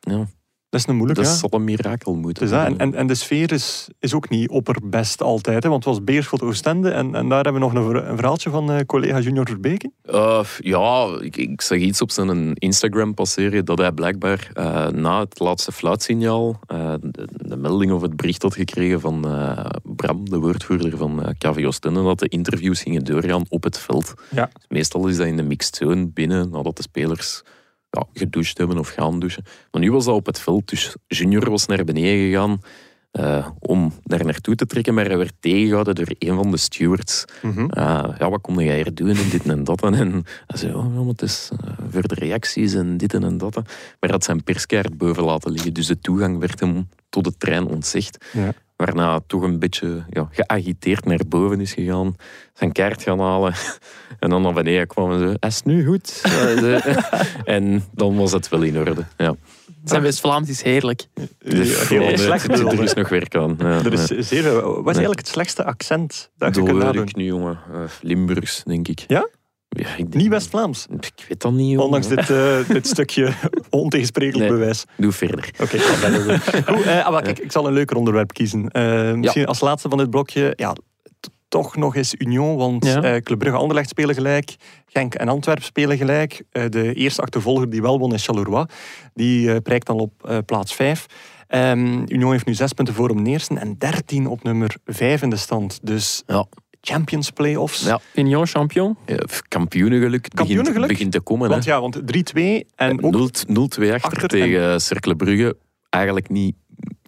ja, dat is een moeilijke, dat ja. zal een mirakel moeten dat. En, en, en de sfeer is, is ook niet opperbest altijd. Hè, want het was Beerschot Oostende. En, en daar hebben we nog een, een verhaaltje van eh, collega Junior Verbeke. Uh, ja, ik, ik zag iets op zijn Instagram passeren dat hij blijkbaar eh, na het laatste fluitsignaal eh, de, de melding of het bericht had gekregen van eh, Bram, de woordvoerder van eh KV Oostende, dat de interviews gingen doorgaan op het veld. Ja. Meestal is dat in de mixed zone binnen, nadat de spelers ja, gedoucht hebben of gaan douchen. Maar nu was dat op het veld, dus Junior was naar beneden gegaan eh, om daar naartoe te trekken, maar hij werd tegengehouden door een van de stewards. Uh, ja, wat kom jij hier doen en dit en dat. En hij zei, oh, ja, het is uh, voor de reacties en dit en dat. Maar hij had zijn perskaart boven laten liggen, dus de toegang werd hem tot de trein ontzegd. Ja. Waarna toch een beetje ja, geagiteerd naar boven is gegaan, zijn kaart gaan halen en dan naar beneden kwam en zo, is het nu goed? En dan was het wel in orde. Ja. Zijn West-Vlaams is heerlijk. Dus, heel ja, slecht er, is nog werk aan. Ja, Er is ja. zeer, wat is eigenlijk het slechtste accent dat je kunt ik niet, jongen. Uh, Limburgs, denk ik. Ja? Ja, ik denk- Niet West-Vlaams. Ik weet dat niet, jongen. Ondanks dit, eh, dit stukje ontegensprekelijk Nee. bewijs. Doe verder. Oké, eh, ah, maar kijk, ik zal een leuker onderwerp kiezen. Eh, misschien als laatste van dit blokje, ja, toch nog eens Union, want Ja. eh Club Brugge Anderlecht spelen gelijk, Genk en Antwerp spelen gelijk. Eh, de eerste achtervolger die wel won is Charleroi, die eh, prijkt dan op eh, plaats 5. Union heeft nu zes punten voor om neersten en 13 op nummer 5 in de stand. Dus Ja. Champions Playoffs. Ja. Union champion. Ja, kampioenengeluk, Kampioenengeluk? Begint, begint te komen. Want hè. ja, want 3-2 en ook 0-2 achter, achter tegen Cercle Brugge. Eigenlijk niet,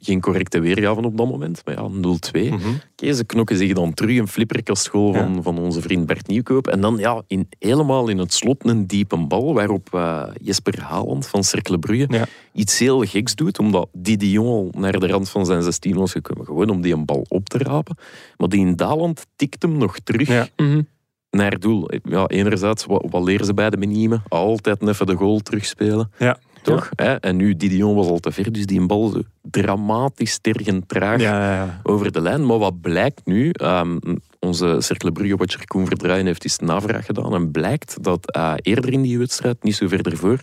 geen correcte weergave op dat moment. Maar ja, 0-2. Mhm. Oké, ze knokken zich dan terug een flipperkastgoal van, van onze vriend Bert Nieuwkoop. En dan ja, in, helemaal in het slot een diepe bal, waarop eh, Jesper Haaland van Cercle Brugge Ja. iets heel geks doet, omdat Didion al naar de rand van zijn 16 was gekomen, gewoon om die een bal op te rapen. Maar die in Daland tikt hem nog terug Ja. Mhm. naar doel. Ja, enerzijds, wat, wat leren ze bij de meniemen? Altijd even de goal terugspelen. Ja. Toch? En nu, Didion was al te ver, dus die een bal dramatisch tergend traag ja, over de lijn. Maar wat blijkt nu, ehm, onze Cercle Brugge-watcher Koen Verdraaien heeft eens navraag gedaan en blijkt dat eh, eerder in die wedstrijd, niet zo ver ervoor,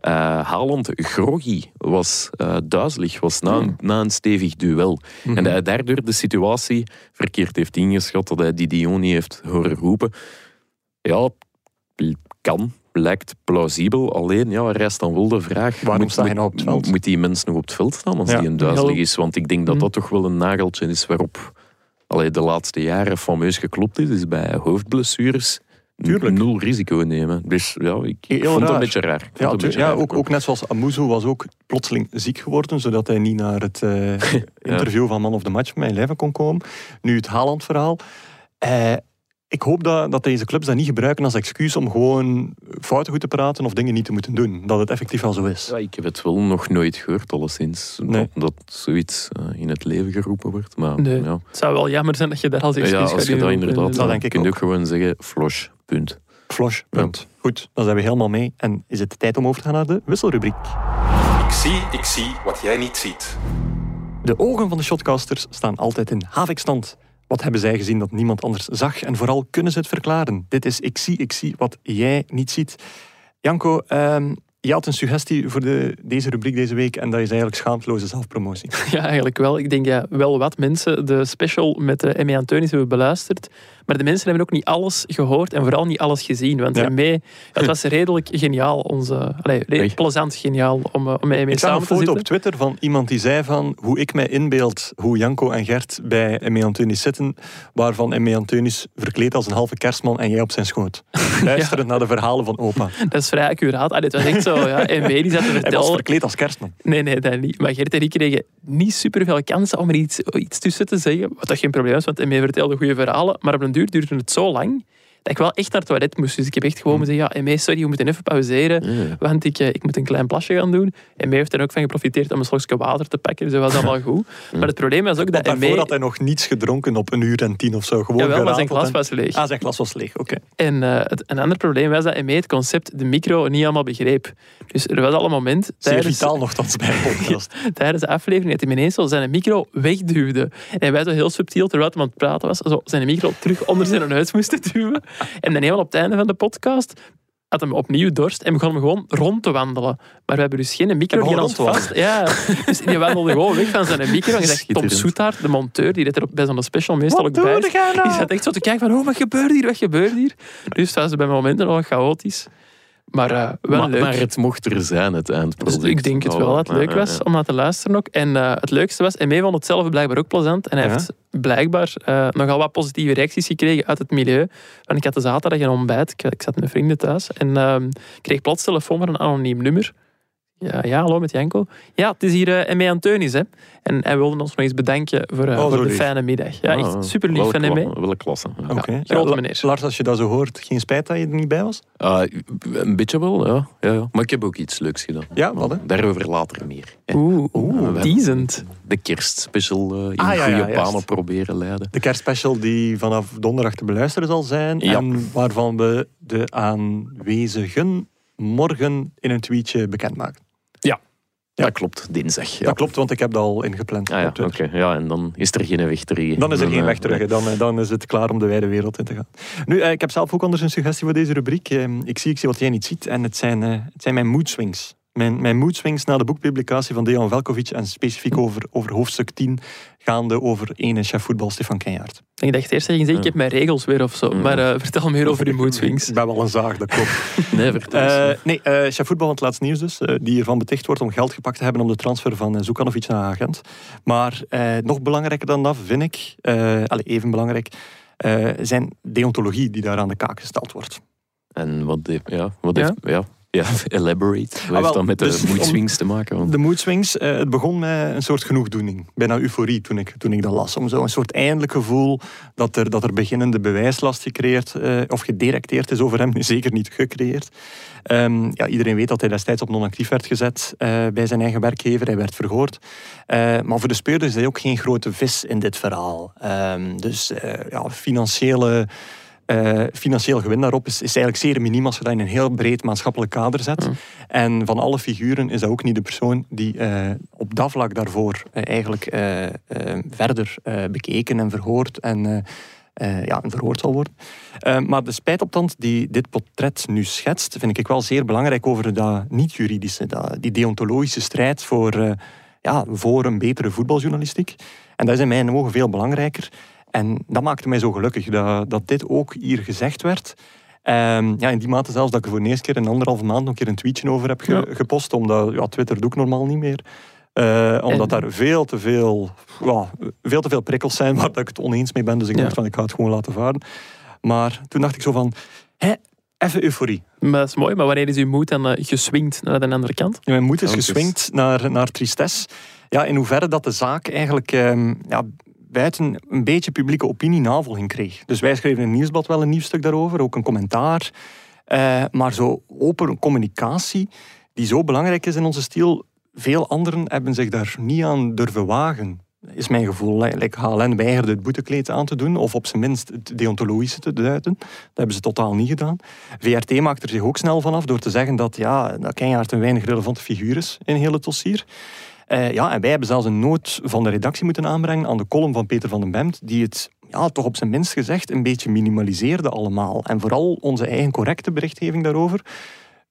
eh Haaland groggy was, eh duizelig was na, een, na een stevig duel. En hij daardoor de situatie verkeerd heeft ingeschat, dat hij Didion niet heeft horen roepen. Ja, kan, lijkt plausibel. Alleen, ja, er rijst dan wel de vraag... Waarom moet, sta hij nou op het veld? Moet die mens nog op het veld staan als Ja. die een duizelig is? Want ik denk dat Hm. dat toch wel een nageltje is waarop allee, de laatste jaren fameus geklopt is. is bij hoofdblessures Tuurlijk. nul risico nemen. Dus ja, ik, ik vond het een beetje raar. Ja, het een tu- beetje ja raar. ook, ook net zoals Amuzo was ook plotseling ziek geworden, zodat hij niet naar het eh, interview van Man of the Match met mijn leven kon komen. Nu het Haaland-verhaal. Eh, ik hoop dat, dat deze clubs dat niet gebruiken als excuus om gewoon fouten goed te praten of dingen niet te moeten doen. Dat het effectief wel zo is. Ja, ik heb het wel nog nooit gehoord, alleszins. Nee. Dat, dat zoiets eh, in het leven geroepen wordt. Maar Nee. ja, Het zou wel jammer zijn dat je daar als excuus ja, als je dat inderdaad... Dat eh, denk ik kun je ook. ook gewoon zeggen, flosh, punt. Flosh, punt. Goed, dan zijn we helemaal mee. En is het tijd om over te gaan naar de wisselrubriek. Ik zie, ik zie wat jij niet ziet. De ogen van de shotcasters staan altijd in havikstand. Wat hebben zij gezien dat niemand anders zag? En vooral kunnen ze het verklaren? Dit is Ik zie, ik zie wat jij niet ziet. Janko, ehm, je had een suggestie voor de, deze rubriek deze week en dat is eigenlijk schaamteloze zelfpromotie. Ja, eigenlijk wel. Ik denk ja, wel wat mensen de special met de Emme Anteunis hebben beluisterd. Maar de mensen hebben ook niet alles gehoord en vooral niet alles gezien. Want Ja. Emme, het was redelijk geniaal. Onze, allee, plezant geniaal om, eh, om met Emme Ik zag samen een te foto zitten. op Twitter van iemand die zei van hoe ik mij inbeeld hoe Janko en Gert bij Emme Antunis zitten, waarvan Emme Antunis verkleed als een halve kerstman en jij op zijn schoot. Luisterend naar de verhalen van opa. Dat is vrij accuraat. Allee, het was echt zo. Ja, die zat te Hij was vertellen. verkleed als kerstman. Nee, nee, dat niet. Maar Gert en ik kregen niet superveel kansen om er iets, iets tussen te zeggen. Wat dat geen probleem is, want Emme vertelde goede verhalen. Maar op een duur duurde het zo lang dat ik wel echt naar het toilet moest. Dus ik heb echt gewoon moeten zeggen, ja, sorry, we moeten even pauzeren. Ja. Want ik, eh, ik moet een klein plasje gaan doen. Emme heeft er ook van geprofiteerd om een slokje water te pakken. Dus dat was allemaal goed. Maar het probleem was ook dat daarvoor Emme... had hij nog niets gedronken op een uur en tien of zo. Gewoon Jawel, maar zijn glas en- was leeg. Ah, zijn glas was leeg, oké. En eh, het, een ander probleem was dat Emme het concept de micro niet allemaal begreep. Dus er was al een moment Zeer tijdens, vitaal nogthans bij een podcast. tijdens de aflevering dat hij ineens zo zijn micro wegduwde. En wij zo heel subtiel, terwijl hij aan het praten was, zo zijn micro terug onder zijn neus moesten duwen. En dan helemaal op het einde van de podcast had hem opnieuw dorst en begon hem gewoon rond te wandelen. Maar we hebben dus geen micro begon ons vast... Ja, dus die wandelde gewoon weg van zijn micro. En je zegt, Tom. Soetaert, de monteur, die er bij zo'n special meestal ook bij nou? die zat echt zo te kijken van, oh, wat gebeurt hier, wat gebeurt hier? Dus het was bij momenten nog chaotisch. Maar eh, wel Maar, leuk. maar het mocht er zijn, het Dus eindproduct. ik denk het Oh, wel dat het leuk was ja. om naar te luisteren ook. En eh, het leukste was, en mee vond het zelf blijkbaar ook plezant. En hij Ja. heeft blijkbaar eh, nogal wat positieve reacties gekregen uit het milieu. Want ik had de zaterdag een ontbijt, ik, ik zat met vrienden thuis. En ehm, kreeg plots telefoon van een anoniem nummer. Ja, ja, hallo met Janko. Ja, het is hier uh, M.E. Anteunis. Hè. En hij wilde ons nog eens bedanken voor, eh, Oh, voor de fijne middag. Ja, Ah, echt super lief van M.E. Wel klasse. Ja. Oké. grote meneer. Lars, als je dat zo hoort, geen spijt dat je er niet bij was? Ah, een beetje wel, ja. ja, ja. Maar ik heb ook iets leuks gedaan. Ja, wat hè? Daarover later meer. Ja. Oeh, Oeh. De kerstspecial eh in Ah, ja, ja, goede juist. banen proberen leiden. De kerstspecial die vanaf donderdag te beluisteren zal zijn. Ja. En waarvan we de aanwezigen morgen in een tweetje bekendmaken. Ja. Dat klopt, dinsdag. Ja. Dat klopt, want ik heb dat al ingepland. Ah, ja, oké. Ja, en dan is er geen weg terug. Dan is er geen eh, weg terug. hè. Dan, eh, dan is het klaar om de wijde wereld in te gaan. Nu, eh, ik heb zelf ook anders een suggestie voor deze rubriek. Eh, Ik zie, ik zie wat jij niet ziet. En het zijn, eh, het zijn mijn mood swings. Mijn, mijn mood swings na de boekpublicatie van Dejan Velkovic. En specifiek over, over hoofdstuk 10, gaande over ene chef voetbal Stefan Kenjaard. Ik dacht eerst dat je zeggen, ik heb mijn regels weer of zo. Maar eh, vertel meer over je mood swings. Ik ben wel een zaag, dat klopt. Nee, vertel eens. Eh, nee, eh chef voetbal van het laatste nieuws dus, eh, die ervan beticht wordt om geld gepakt te hebben om de transfer van uh, Zukanovic naar agent. Maar eh, nog belangrijker dan dat vind ik, eh allez, even belangrijk, eh, zijn deontologie die daar aan de kaak gesteld wordt. En wat, de- ja, wat Ja? heeft... Ja, ja, elaborate. Wat wel, heeft dat met de dus om- mood swings te maken? Want- De mood swings, eh, het begon met een soort genoegdoening. Bijna euforie toen ik, toen ik dat las. Om zo een soort eindelijk gevoel dat er, dat er beginnende bewijslast gecreëerd eh, of gedirecteerd is over hem. Zeker niet gecreëerd. Ehm, ja, iedereen weet dat hij destijds op non-actief werd gezet eh, bij zijn eigen werkgever. Hij werd verhoord. Maar voor de speurders is hij ook geen grote vis in dit verhaal. Ehm, dus ja, financiële... eh, financieel gewin daarop is, is eigenlijk zeer miniem als je dat in een heel breed maatschappelijk kader zet. En van alle figuren is dat ook niet de persoon die eh, op dat vlak daarvoor eh, eigenlijk verder bekeken en verhoord en, ja, en verhoord zal worden. Maar de spijtopstand die dit portret nu schetst, vind ik wel zeer belangrijk over dat niet-juridische, dat- die deontologische strijd voor, ja, voor een betere voetbaljournalistiek. En dat is in mijn ogen veel belangrijker. En dat maakte mij zo gelukkig dat, dat dit ook hier gezegd werd. Ehm, ja, in die mate zelfs dat ik er voor de eerste keer in anderhalve maand nog een keer een tweetje over heb ge- Ja. gepost. Omdat ja, Twitter doe ik normaal niet meer. Eh, omdat En- daar veel te veel, ja, veel te veel prikkels zijn waar dat ik het oneens mee ben. Dus ik Ja. dacht van ik ga het gewoon laten varen. Maar toen dacht ik zo van, hè, even euforie. Maar dat is mooi, maar wanneer is uw moed dan eh, geswingd naar de andere kant? Ja, Mijn moed is- geswingd naar, naar tristesse. Ja, in hoeverre dat de zaak eigenlijk ehm, ja, buiten een beetje publieke opinie navolging kreeg. Dus wij schreven in het nieuwsblad wel een nieuw stuk daarover, ook een commentaar. Eh, maar zo open communicatie, die zo belangrijk is in onze stijl, veel anderen hebben zich daar niet aan durven wagen. Is mijn gevoel. Like HLN weigerde het boetekleed aan te doen, of op zijn minst het deontologische te duiden. Dat hebben ze totaal niet gedaan. VRT maakt er zich ook snel vanaf door te zeggen dat, ja, dat Kenjaard een weinig relevante figuur is in heel het dossier. Eh, ja, en wij hebben zelfs een noot van de redactie moeten aanbrengen aan de column van Peter van den Bemt, die het ja, toch op zijn minst gezegd een beetje minimaliseerde allemaal. En vooral onze eigen correcte berichtgeving daarover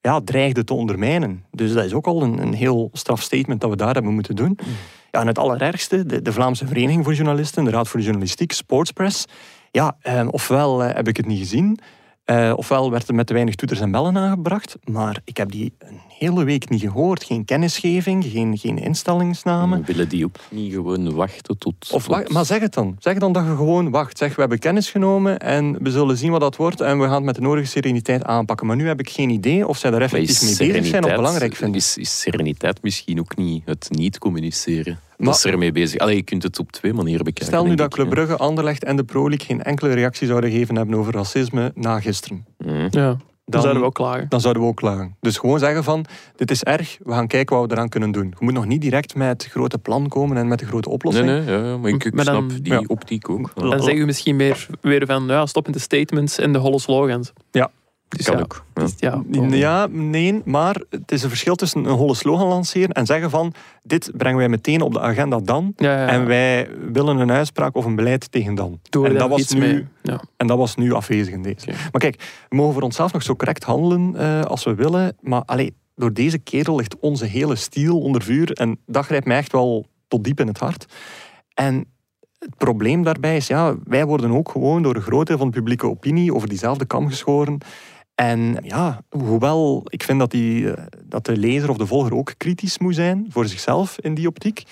ja, dreigde te ondermijnen. Dus dat is ook al een, een heel straf statement dat we daar hebben moeten doen. Ja, en het allerergste, de, Vlaamse Vereniging voor Journalisten, de Raad voor de Journalistiek, Sportspress. Ja, eh, ofwel eh, heb ik het niet gezien, eh, ofwel werd er met te weinig toeters en bellen aangebracht, maar ik heb die een hele week niet gehoord. Geen kennisgeving, geen, geen instellingsnamen. Willen die ook niet gewoon wachten tot... Of, wacht, maar zeg het dan. Zeg dan dat je gewoon wacht. Zeg, we hebben kennis genomen en we zullen zien wat dat wordt en we gaan het met de nodige sereniteit aanpakken. Maar nu heb ik geen idee of zij daar effectief mee bezig zijn of belangrijk vinden. Is, is sereniteit misschien ook niet het niet communiceren? Maar- dat is ermee bezig. Allee, je kunt het op twee manieren bekijken. Stel nu dat ik, Club. Brugge, Anderlecht en de Pro League geen enkele reactie zouden geven hebben over racisme na gisteren. Mhm. Ja, dan, Dan- zouden we ook klagen. Dan zouden we ook klagen. Dus gewoon zeggen van, dit is erg, we gaan kijken wat we eraan kunnen doen. Je moet nog niet direct met het grote plan komen en met de grote Nee, oplossing. nee, ja, ja, maar ik, ik Maar dan- snap die ja. optiek ook. Dan zeggen we misschien meer weer van ja, stop met de statements en de holle slogans. Ja. Dus kan ja, ook. Ja. ja, Ja, nee, maar het is een verschil tussen een holle slogan lanceren en zeggen van, dit brengen wij meteen op de agenda dan. ja, ja, En wij willen een uitspraak of een beleid tegen dan. Doe en, dat was nu, en dat was nu afwezig in deze. Maar kijk, we mogen voor onszelf nog zo correct handelen eh, als we willen. Maar allee, door deze kerel ligt onze hele stiel onder vuur. En dat grijpt mij echt wel tot diep in het hart. En het probleem daarbij is, ja, wij worden ook gewoon door een groot deel van de publieke opinie over diezelfde kam geschoren. En ja, hoewel ik vind dat, die, eh, dat de lezer of de volger ook kritisch moet zijn voor zichzelf in die optiek,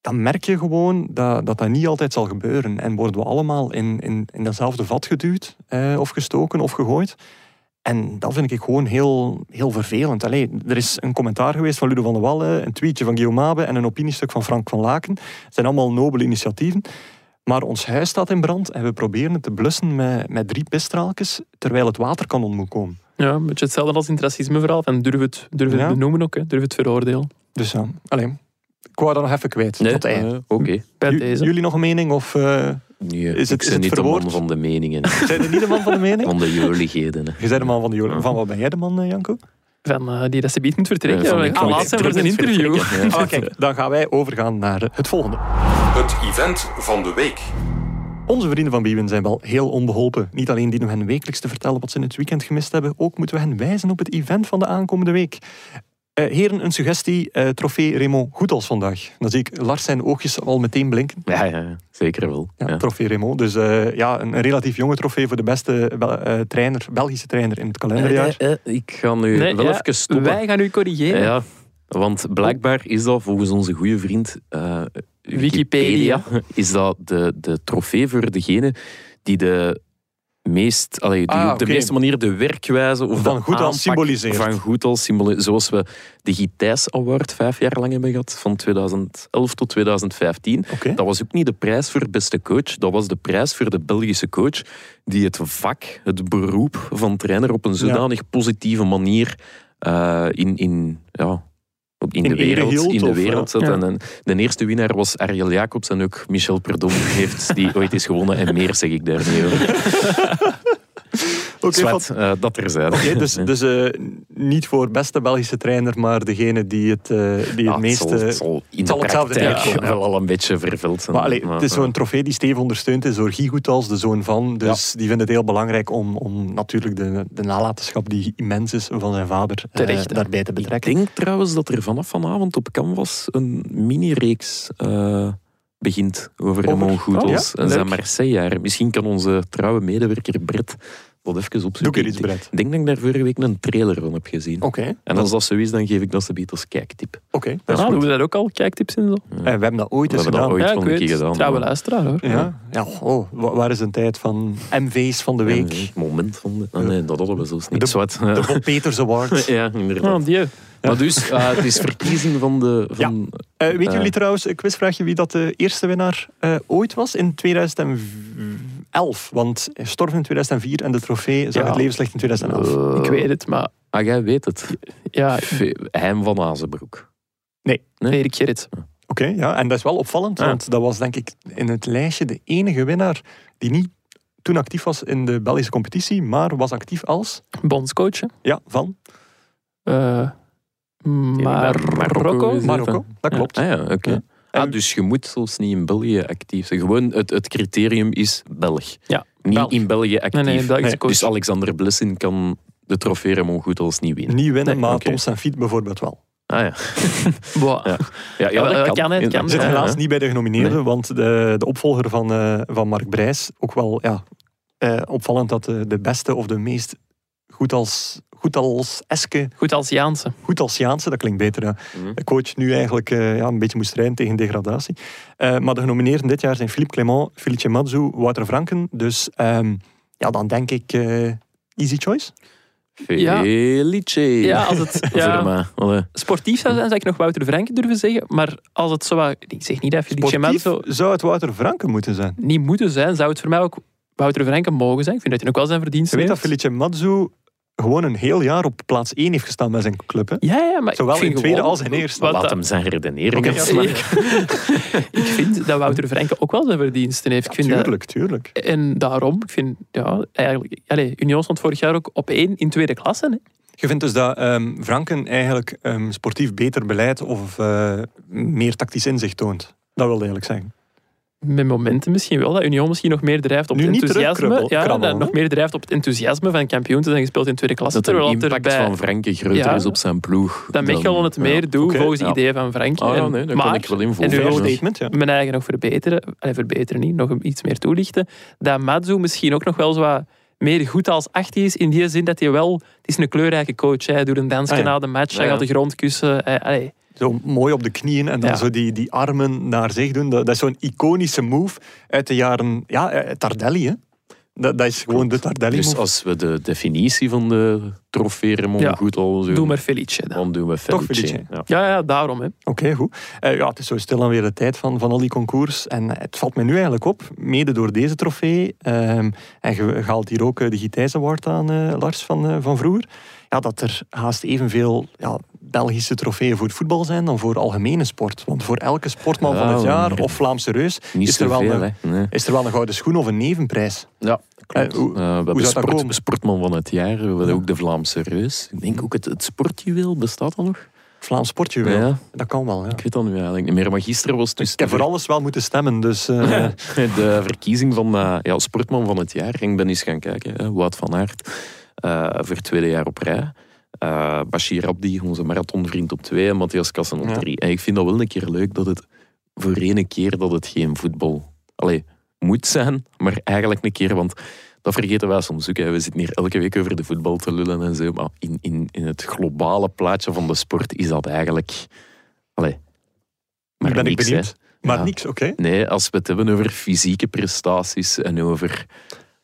dan merk je gewoon dat dat, dat niet altijd zal gebeuren. En worden we allemaal in, in, in datzelfde vat geduwd, eh, of gestoken of gegooid. En dat vind ik gewoon heel, heel vervelend. Allee, er is een commentaar geweest van Ludo van der Wallen, een tweetje van Guillaume Mabe en een opiniestuk van Frank van Laken. Het zijn allemaal nobele initiatieven. Maar ons huis staat in brand en we proberen het te blussen met, met drie pistraaltjes, terwijl het waterkanon moet komen. Ja, een beetje hetzelfde als in het racismeverhaal. Van durf het, durf het Ja. benoemen ook, hè. durf het veroordelen. Dus ja, allee, ik wou dat nog even kwijt. Nee, tot eind. eh, Oké. Bij Ju- deze. Jullie nog een mening of eh Nee, Is het- ik is ben niet de man van de meningen, zijn er niet de man van de mening? van de joligheden. hè. Je bent de man van de jolen. Van wat ben jij de man, eh, Janko? Van eh, die dat ze biedt moet vertrekken. Van Ja, de ik ga klik- laat zijn voor zijn drukkend interview. ja. Ah, kijk, dan gaan wij overgaan naar het volgende. Het event van de week. Onze vrienden van Biewen zijn wel heel onbeholpen. Niet alleen dienen we hen wekelijks te vertellen wat ze in het weekend gemist hebben, ook moeten we hen wijzen op het event van de aankomende week. Eh, heren, een suggestie. eh, trofee Raymond Goedals vandaag. Dan zie ik Lars zijn oogjes al meteen blinken. Ja, ja, zeker wel. Ja, Ja. Trofee Raymond. Dus eh, ja, een, een relatief jonge trofee voor de beste Bel- eh, trainer, Belgische trainer in het kalenderjaar. Ik ga nu Nee, wel ja, even stoppen. Wij gaan u corrigeren. Ja, want blijkbaar is dat volgens onze goede vriend eh, Wikipedia. is dat de, de trofee voor degene die de meest, allee, die Ah, op de meeste manier de werkwijze of Van de goed aanpak symboliseert. Van goed als symboliseert. Zoals we de Gitijs Award vijf jaar lang hebben gehad, van 2011 tot 2015. Oké. Dat was ook niet de prijs voor beste coach, dat was de prijs voor de Belgische coach die het vak, het beroep van trainer op een zodanig positieve manier eh, in, in, ja, op- in, In de ere wereld, hield, in de wereld zet. Ja. En, en de eerste winnaar was Ariel Jacobs en ook Michel Perdom heeft die ooit is gewonnen. En meer zeg ik daar niet over. Oké, eh, dat er zijn. Oké, dus, dus eh, niet voor beste Belgische trainer, maar degene die het, eh, die het meeste... het zal, het zal in zal de hetzelfde praktijk neerkomen, ja. wel al een beetje vervuld zijn. Maar allee, het is zo'n trofee die stevig ondersteund is door Guy Goethals, de zoon van. Dus die vindt het heel belangrijk om, om natuurlijk de, de nalatenschap die immens is van zijn vader eh, Terecht, daarbij te betrekken. Ik denk trouwens dat er vanaf vanavond op Canvas een mini-reeks eh, begint over Over- Ramon Goethals Oh, en zijn Leuk. Marseille-jaar. Misschien kan onze trouwe medewerker Brett dat even Doe ik opzoeken. er iets. Ik denk dat ik daar vorige week een trailer van heb gezien. Oké, En als dat zo is, dan geef ik dat ze als kijktip. oké, dat is Ah, doen we dat ook al? Kijktips en zo? En we hebben dat ooit We eens hebben dat gedaan. ooit ja, van ik weet. keer gedaan. Trouwe luisteraar hoor. Ja, ja oh, wa- waar is een tijd van MV's van de Ja, week? moment van de... ah, nee, dat hadden we zelfs niet. De- Zwart. De Bob Peters Award. Ja, inderdaad. Oh, die. Maar dus, eh, het is verkiezing van de... Van, Eh, weten Eh. jullie trouwens, een quizvraagje, wie dat de eerste winnaar eh, ooit was in 2011? Want hij stierf in 2004 en de trofee zag Ja. het levenslicht in 2011. Eh, Ik weet het, maar Ah, jij weet het. ja, Heim van Azenbroek. Nee? Erik Gerrit. Oké, ja, en dat is wel opvallend, Ja. want dat was denk ik in het lijstje de enige winnaar die niet toen actief was in de Belgische competitie, maar was actief als, Bondscoach. hè. ja, van Eh, Marokko. Marokko. Dat klopt. Ah ja, oké. Ja. Ah, En- dus je moet zelfs niet in België actief zijn. Gewoon het, het criterium is Belg. Ja, Niet Belg. in België actief. Nee, nee. Dus Alexander Blessin kan de trofee Raymond Goethals niet winnen. Niet winnen, Nee, maar oké. Tom Saint-Fiet bijvoorbeeld wel. Ah ja. Boah. Ja. Ja, Ja, dat kan, het kan. Zit helaas ja. niet bij de genomineerden, Nee. want de, de opvolger van, eh, van Mark Brijs, ook wel ja, eh, opvallend dat de, de beste of de meest goed als, goed als eske, Goed als Jaanse. goed als Jaanse, dat klinkt beter, ja. Mhm. de coach nu eigenlijk eh, ja, een beetje moest strijden tegen degradatie. Eh, maar de genomineerden dit jaar zijn Philippe Clement, Felice Mazzu, Wouter Franken. Dus ehm, ja, dan denk ik eh, easy choice. Felice. Ja, als het ja, sportief zou zijn, zou ik nog Wouter Franken durven zeggen. Maar als het zo wat... Ik zeg niet dat Felice Sportief Mazzo zou het Wouter Franken moeten zijn. niet moeten zijn, zou het voor mij ook Wouter Franken mogen zijn. Ik vind dat hij ook wel zijn Je verdiensten weet dat. Felice Mazzu gewoon een heel jaar op plaats 1 heeft gestaan bij zijn club. Hè? Ja, ja, maar Zowel ik vind in tweede gewoon- als in eerste. Laat dat- hem zijn redenering ja, afslaan. ik vind dat Wouter Franken ook wel zijn verdiensten heeft. Ik vind dat, tuurlijk, tuurlijk. en daarom, ik vind, ja, eigenlijk... Allez, Union stond vorig jaar ook op één in tweede klasse. Hè. Je vindt dus dat ehm, Franken eigenlijk ehm, sportief beter beleid of eh, meer tactisch inzicht toont. Dat wilde eigenlijk zeggen. Met momenten misschien wel, dat Union misschien nog meer drijft op Nu het enthousiasme. Ja, dat nog meer drijft op het enthousiasme van kampioen te zijn gespeeld in tweede klasse. Dat de terwijl het impact erbij van Franke groter Ja. is op zijn ploeg. dat Mechelen het meer ja. doet oké, volgens ideeën van Frank. Ah ja, En- nee, daar maar, kan ik wel in en nu statement, ja. mijn eigen nog verbeteren, allee, verbeteren niet, nog iets meer toelichten, dat Matsu misschien ook nog wel zo wat meer goed als 18 is, in die zin dat hij wel, het is een kleurrijke coach, hè. hij doet een dansje Ah, ja. na de match, hij Ja, gaat ja. de grond kussen. Hij, allee, Zo mooi op de knieën en dan Ja. zo die, die armen naar zich doen. Dat, dat is zo'n iconische move uit de jaren... Ja, eh, Tardelli, hè. Dat, dat is gewoon de Tardelli Dus als we de definitie van de trofee Raymond Ja. goed al zo doe maar Felice dan. dan doen we Toch Felice. Ja. Ja, ja, daarom. Hè. Oké, goed. Eh, ja, het is zo stil en weer de tijd van, van al die concours. En het valt mij nu eigenlijk op, mede door deze trofee. ehm, en je haalt hier ook eh, de Gitijs Award aan, Lars, van, van vroeger. Ja, dat er haast evenveel ja, Belgische trofeeën voor het voetbal zijn dan voor algemene sport. Want voor elke sportman van het jaar of Vlaamse reus Niet is er, wel een. Nee. is er wel een gouden schoen of een nevenprijs. Ja, klopt. Eh, hoe- Eh, we sport, komen? sportman van het jaar. We hebben Ja. ook de Vlaamse reus. Ik denk ook het, het sportjuweel, bestaat dat nog? Vlaams sportjuweel. Ja. Dat kan wel, ja. Ik weet dat nu eigenlijk niet meer. Maar gisteren was dus Ik heb voor alles wel moeten stemmen, dus... eh, de verkiezing van ja, sportman van het jaar. Ik ben eens gaan kijken. Hè, Wout van Aert voor het tweede jaar op rij. Eh, Bashir Abdi, onze marathonvriend op twee. En Matthias Kassen op Ja. drie. En ik vind dat wel een keer leuk dat het voor ene keer dat het geen voetbal allee, moet zijn. Maar eigenlijk een keer, want dat vergeten wij soms ook. Hè. We zitten hier elke week over de voetbal te lullen en zo. Maar in, in, in het globale plaatje van de sport is dat eigenlijk... Allee, maar ben ik niks, hè. benieuwd. Maar Ja. niks, oké. Nee, als we het hebben over fysieke prestaties en over...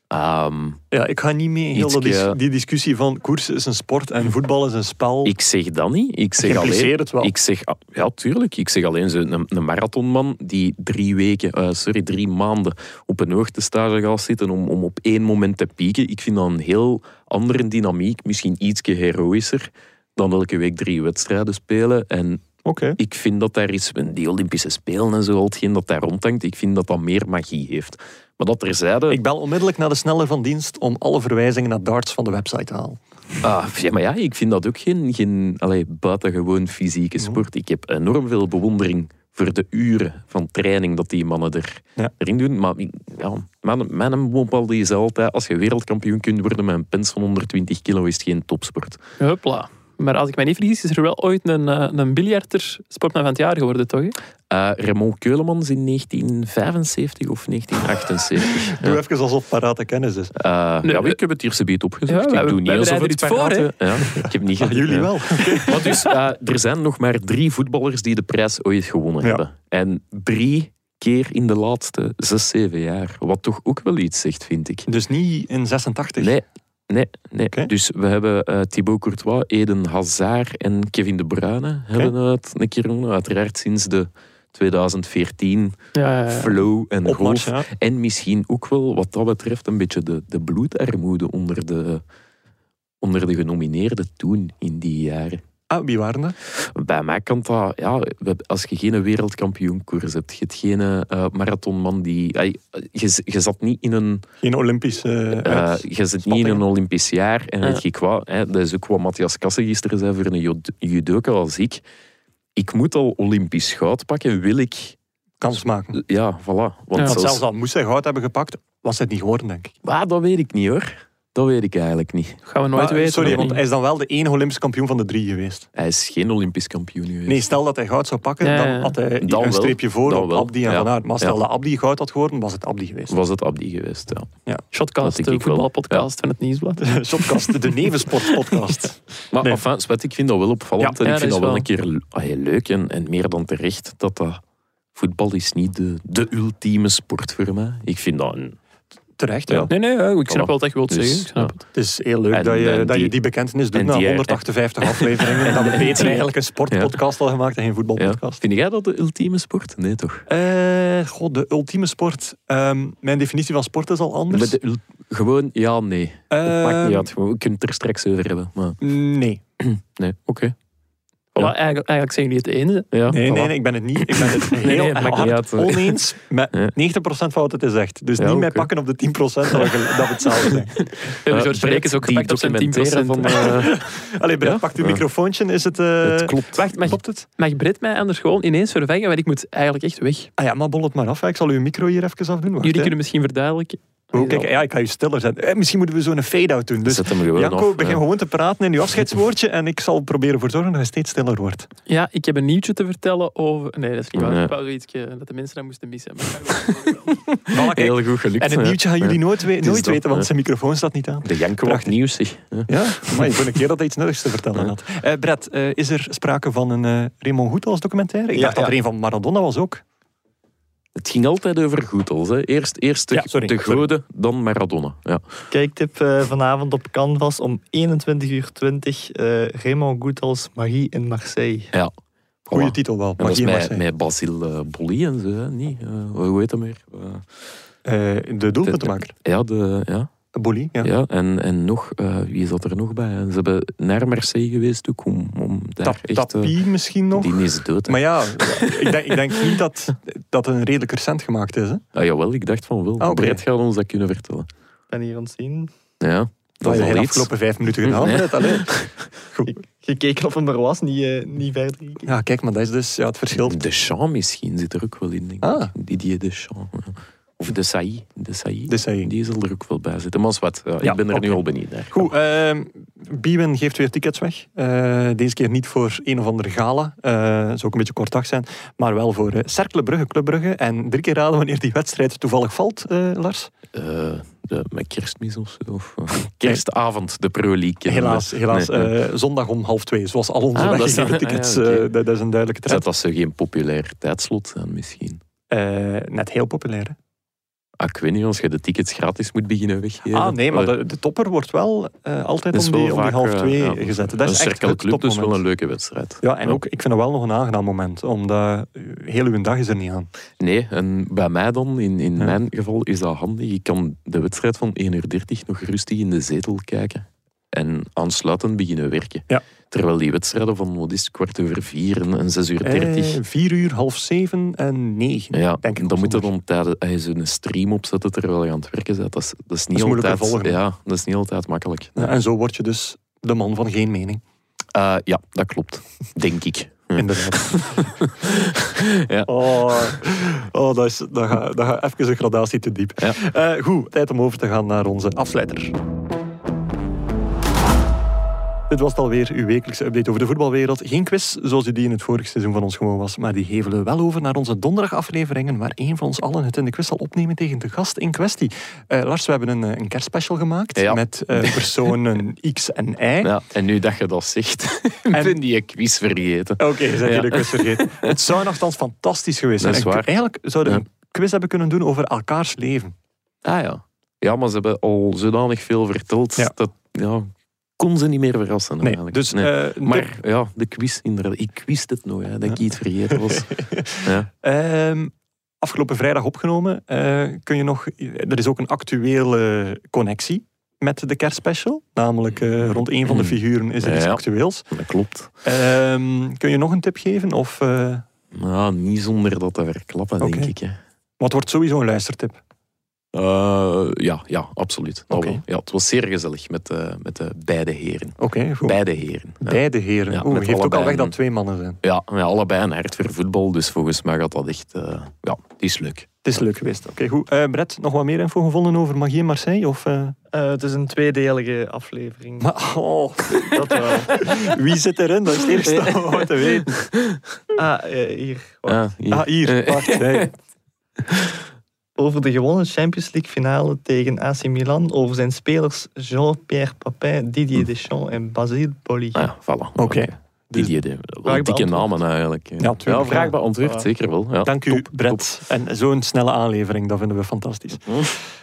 ehm, Ja, ik ga niet mee heel Ietske- die discussie van koers is een sport en voetbal is een spel. ik zeg dat niet. Ik zeg alleen... het wel. Ik zeg, ja, tuurlijk. Ik zeg alleen zo een, een marathonman die drie weken, eh, sorry, drie maanden op een hoogtestage gaat zitten om, om op één moment te pieken. Ik vind dat een heel andere dynamiek, misschien ietsje heroïscher dan elke week drie wedstrijden spelen. En Oké. ik vind dat daar is, die Olympische Spelen en zo, al hetgeen dat daar rondhangt, ik vind dat dat meer magie heeft. Maar dat terzijde... Ik bel onmiddellijk naar de sneller van dienst om alle verwijzingen naar darts van de website te halen. Ah, ja, maar ja, ik vind dat ook geen, geen allee, buitengewoon fysieke sport. Ik heb enorm veel bewondering voor de uren van training dat die mannen er, Ja. erin doen. Maar ja, mijn, mijn die is altijd, als je wereldkampioen kunt worden met een pens van 120 kilo, is het geen topsport. Hupla. Maar als ik mij niet vergis, is er wel ooit een, eh, een biljarter sportman van het jaar geworden, toch? Eh Raymond Keulemans in 1975 of 1978. Doe Ja. even alsof parate kennis is. Eh, Nee, ja, we- ik heb het eerste beet opgezocht. Ja, we- ik doe we niet alsof het iets voor. Ja, ik heb niet Ah, gedaan, jullie ja. wel. Maar dus, eh, er zijn nog maar drie voetballers die de prijs ooit gewonnen Ja. hebben. En drie keer in de laatste zes, zeven jaar. Wat toch ook wel iets zegt, vind ik. Dus niet in 86. Nee, nee, nee. Dus we hebben eh, Thibaut Courtois, Eden Hazard en Kevin De Bruyne hebben het een keer gewonnen. Uiteraard sinds de 2014 Ja, ja, ja. flow en Opmars, golf. En misschien ook wel, wat dat betreft, een beetje de, de bloedarmoede onder de, onder de genomineerden toen in die jaren. Ah, wie waren dat? Bij mij kan dat, ja, als je geen wereldkampioenkoers hebt, je hebt geen eh, marathonman die. je, je zat niet in een, Geen Olympische eh, uit- je zit niet in een Olympisch jaar en Ja. weet je qua, hè, dat is ook wat Matthias Kassen gisteren zei voor een jud- judoka als ik. Ik moet al Olympisch goud pakken, wil ik. kans maken. Ja, voilà. Want Ja. Want zelfs- zelfs al moest hij goud hebben gepakt, was het niet geworden, denk ik. Ah, dat weet ik niet hoor. Dat weet ik eigenlijk niet. Dat gaan we nooit Maar, weten. sorry, want hij is dan wel de enige Olympisch kampioen van de drie geweest. Hij is geen Olympisch kampioen geweest. Nee, stel dat hij goud zou pakken, Ja, dan ja. had hij Dan een wel. streepje voor Dan op wel. Abdi en Ja. Van Aert. Maar stel Ja. dat Abdi goud had geworden, was het Abdi geweest. Was het Abdi geweest, ja. Shotcast, Dat denk de wel. voetbalpodcast van het Nieuwsblad. Shotcast, de nevensportpodcast. Maar Nee. enfin, Svet, ik vind dat wel opvallend. Ja, en ja, ik vind dat wel wel. een keer allee, leuk en, en meer dan terecht. Dat dat voetbal is niet de, de ultieme sport voor mij. Ik vind dat een... Terecht, ja. Nee, nee, ja, ik snap Voilà. wel wat je wilt Dus, zeggen. Ik snap ja. het. Het is heel leuk En- dat, je, dat je die- die bekentenis doet na die- 158 afleveringen. En dat we en beter die- eigenlijk een sportpodcast al gemaakt en geen Ja. voetbalpodcast. Vind jij dat de ultieme sport? Nee, toch? Eh, god, de ultieme sport. Ehm, mijn definitie van sport is al anders. De gewoon ja, nee. Het maakt Ehm, niet uit. We kunnen het er straks over hebben. Maar Nee. nee, oké. Voilà, Ja. eigenlijk, eigenlijk zijn jullie het eens. Ja, Nee, nee, voilà. nee, ik ben het niet. Ik ben het heel nee, niet hard uit. oneens met Ja. 90% van wat het is zegt. Dus Ja, niet mij oké. pakken op de 10% dat we, dat we hetzelfde zijn. Uh, Eh, George Breek is ook gepakt op zijn 10%. documentaire Van, eh, Allee, Brett, Ja? pak uw microfoontje. Is het... eh, het klopt. Wacht, mag, Klopt het? mag Britt mij anders gewoon ineens vervangen? Want ik moet eigenlijk echt weg. Ah ja, maar bol het maar af. hè. Ik zal uw micro hier even afdoen. Wacht, Jullie hè. kunnen misschien verduidelijken. Oh, kijk, ja, ik ga je stiller zetten. Eh, misschien moeten we zo'n fade-out doen. Dus Zet hem gewoon Janko, af. begin ja. gewoon te praten in uw afscheidswoordje en ik zal proberen voor zorgen dat hij steeds stiller wordt. Ja, ik heb een nieuwtje te vertellen over... Nee, dat is niet waar. Nee. Ik wou zoiets eh, dat de mensen dat moesten missen. Maar. Heel goed gelukt. En het nieuwtje gaan jullie Ja. nooit, we- nooit weten, want ja. zijn microfoon staat niet aan. De Janko Prachtig. nieuws, zeg. Ja. Maar ik vond een keer dat hij iets nuttigs te vertellen had. Eh Brett, eh, is er sprake van een eh Raymond Goethals documentaire? Ik Ja, dacht dat er een van Maradona was ook. Het ging altijd over Goethals. Hè. Eerst, eerst de, Ja, sorry, de sorry. goden, dan Maradona. Ja. Kijktip eh, vanavond op Canvas om 21 uur 20. eh Raymond Goethals, Magie in Marseille. ja. Goeie Voilà. titel wel. Magie in met, Marseille. met Basil eh, Bolli en zo, hè. niet? Eh, hoe heet dat meer? De doelpuntenmaker. ja, de, ja, Bolly, ja. ja. En, en nog, eh, wie zat er nog bij? Ze hebben naar Marseille geweest ook om, om daar Tap, echt... eh, Tapie misschien nog. die is dood. hè. Maar ja, ik denk, ik denk niet dat dat een redelijk recent gemaakt is. Hè? Ah, jawel, ik dacht van wel. Ah, oké. Brett gaat ons dat kunnen vertellen. Ik ben hier aan het zien. Ja, Dat is de afgelopen vijf minuten gedaan. Nee. Goed. Ik- Gekeken of hem er was, niet, eh, niet verder gekeken. Ja, kijk, maar dat is dus ja, het verschil. Deschamps misschien zit er ook wel in, denk Ah. ik. Didier Deschamps. ja. Of de Saï. De Saï. De Saï. Die zal er ook wel bij zitten. Maar is wat, ja, Ja, ik ben er nu al benieuwd naar. Goed, ehm Biewen geeft weer tickets weg. Eh, deze keer niet voor een of andere gala. Eh zou ook een beetje kort dag zijn. Maar wel voor eh Cercle Brugge, Club Brugge. En drie keer raden wanneer die wedstrijd toevallig valt, eh, Lars. Eh, de, met kerstmis of zo. Of, kerstavond, de Pro League. Helaas, helaas Nee, nee. eh, zondag om half twee. Zoals al onze Ah, dat is- weggegeven ah, ja, tickets. eh, dat, dat is een duidelijke Zou trend. dat ze geen populair tijdslot zijn misschien? Eh, net heel populair. hè? Ah, ik weet niet, als je de tickets gratis moet beginnen weggeven. Ah, nee, maar Eh, de, de topper wordt wel eh, altijd om die, om die half eh, twee ja. gezet. Dat een is echt het Club, dus wel een leuke wedstrijd. Ja, en ook, ik vind het wel nog een aangenaam moment, omdat heel uw dag is er niet aan. Nee, en bij mij dan, in, in Ja. mijn geval, is dat handig. Ik kan de wedstrijd van 1 uur 30 nog rustig in de zetel kijken. En aansluitend beginnen werken. Ja. Terwijl die wedstrijden van, wat is kwart over vier en, en 6 uur 30... Eh, vier uur, half zeven en negen. ja, denk ik dan moet je dan tijdens als je zo'n stream opzetten terwijl je aan het werken bent. Dat is, dat is niet is altijd... ja, dat is niet altijd makkelijk. Ja, en zo word je dus de man van geen mening. Eh, ja, dat klopt. Denk ik. Ja. Inderdaad. Ja. Oh, oh dat, is, dat, gaat, dat gaat even een gradatie te diep. Ja. Eh, goed, tijd om over te gaan naar onze afsluiter. Dit was het alweer, uw wekelijkse update over de voetbalwereld. Geen quiz, zoals die in het vorige seizoen van ons gewoon was, maar die hevelen we wel over naar onze donderdagafleveringen, waar één van ons allen het in de quiz zal opnemen tegen de gast in kwestie. Eh, Lars, we hebben een, eh, een kerstspecial gemaakt Ja. met eh, personen X en Y. Ja, en nu dat je dat zegt, En- ben die quiz vergeten. Oké, zijn Ja. jullie quiz vergeten. Het zou nogthans fantastisch geweest zijn. Eigenlijk zouden we een quiz hebben kunnen doen over elkaars leven. Ah ja. Ja, maar ze hebben al zodanig veel verteld dat ja, kon ze niet meer verrassen. Nee, eigenlijk. dus Nee. eh, maar ja, de quiz inderdaad. Ik wist het nog, hè, dat ik iets vergeten was. ja. Ehm, afgelopen vrijdag opgenomen. eh, kun je nog, er is ook een actuele connectie met de kerstspecial. Namelijk eh, rond een van de figuren is er Ja, iets actueels. Dat klopt. Ehm, kun je nog een tip geven? Of, Ja, niet zonder dat te verklappen, denk ik. Hè. wat wordt sowieso een luistertip? Eh, ja, ja, absoluut. Dat Oké. wel. Ja, het was zeer gezellig met, de met de beide heren. Oké, goed. Beide heren. Ja. Beide heren. Ja, Oeh, met geeft ook al weg dat twee mannen zijn. Ja, ja, allebei een hart voor voetbal, dus volgens mij gaat dat echt... eh, ja, die is leuk. Het is leuk geweest. Oké, goed. Eh Brett, nog wat meer info gevonden over Magie in Marseille? Of, eh? Eh, het is een tweedelige aflevering. Maar, oh, Dat wel. wie zit erin? Dat is het eerste wat te weten. Ah, eh, hier. Wacht. Ja, hier. Ah, hier. Eh, Wacht. Nee. Over de gewonnen Champions League finale tegen AC Milan. Over zijn spelers Jean-Pierre Papin, Didier Deschamps en Basile Boli. Ah ja, voilà. Oké. Die, die, die, wel Vraag dikke namen eigenlijk. Ja, tuurlijk, ja vraag ja. beantwoord, Ah. zeker wel. Ja, Dank u, top, Brett. En zo'n snelle aanlevering, dat vinden we fantastisch. Hm.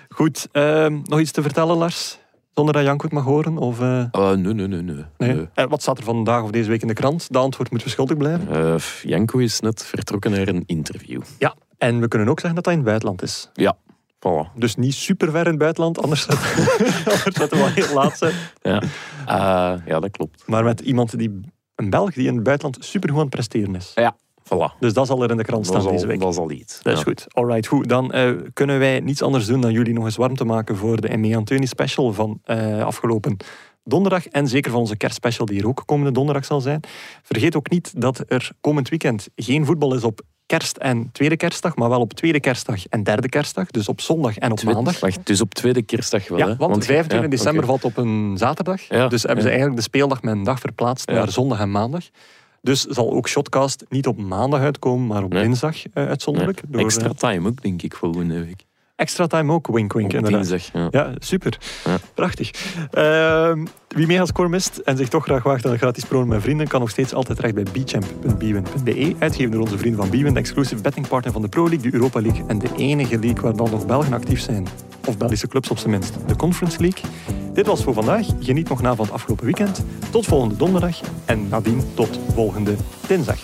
Goed, ehm, nog iets te vertellen, Lars? Zonder dat Janko het mag horen? Of, eh. Eh, nee, nee, nee. nee. nee? Nee. Eh, wat staat er vandaag of deze week in de krant? De antwoord moeten we schuldig blijven. Eh, Janko is net vertrokken naar een interview. En we kunnen ook zeggen dat dat in het buitenland is. Voilà. Dus niet super ver in het buitenland, anders zou het wel heel laat zijn. Ja. Eh, ja, dat klopt. Maar met iemand die, een Belg die in het buitenland supergoed aan het presteren is. Voilà. Dus dat zal er in de krant Dat staan deze week. dat is al iets. Dat is Ja. goed. Alright, goed. Dan eh, kunnen wij niets anders doen dan jullie nog eens warm te maken voor de M.E. Antoni special van eh, afgelopen donderdag. En zeker van onze kerstspecial die er ook komende donderdag zal zijn. Vergeet ook niet dat er komend weekend geen voetbal is op kerst en tweede kerstdag, maar wel op tweede kerstdag en derde kerstdag. Dus op zondag en op Tweede- maandag. Wacht, dus op tweede kerstdag wel, Ja, hè? want 25 ja, december valt op een zaterdag. Ja, dus hebben ze eigenlijk de speeldag met een dag verplaatst naar zondag en maandag. Dus zal ook Shotcast niet op maandag uitkomen, maar op Nee. dinsdag eh, uitzonderlijk. Door, Extra eh, time ook, denk ik, volgende week. Extra time ook, wink wink. Op dinsdag, ja. Ja, super. Ja. Prachtig. Ehm, wie mee als score mist en zich toch graag waagt aan een gratis promo met vrienden, kan nog steeds altijd terecht bij bchamp.bwin.be. Uitgegeven door onze vrienden van Bwin, de exclusive bettingpartner van de Pro League, de Europa League en de enige league waar dan nog Belgen actief zijn. Of Belgische clubs op zijn minst. De Conference League. Dit was voor vandaag. Geniet nog na van het afgelopen weekend. Tot volgende donderdag. En nadien tot volgende dinsdag.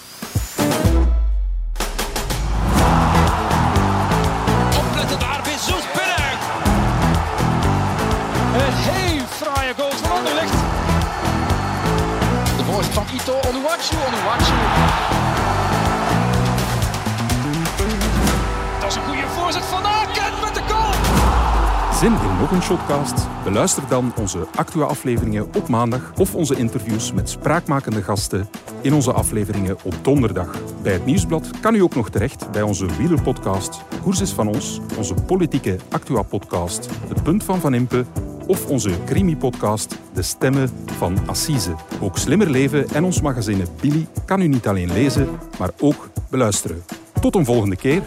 Onuwachu, Onuwachu. Dat is een goede voorzet van Aken. Zin in nog een shotcast? Beluister dan onze Actua-afleveringen op maandag of onze interviews met spraakmakende gasten in onze afleveringen op donderdag. Bij het Nieuwsblad kan u ook nog terecht bij onze wielerpodcast Koers is van ons, onze politieke Actua-podcast Het Punt van Van Impe of onze crimi-podcast De Stemmen van Assise. Ook Slimmer Leven en ons magazine Billy kan u niet alleen lezen, maar ook beluisteren. Tot een volgende keer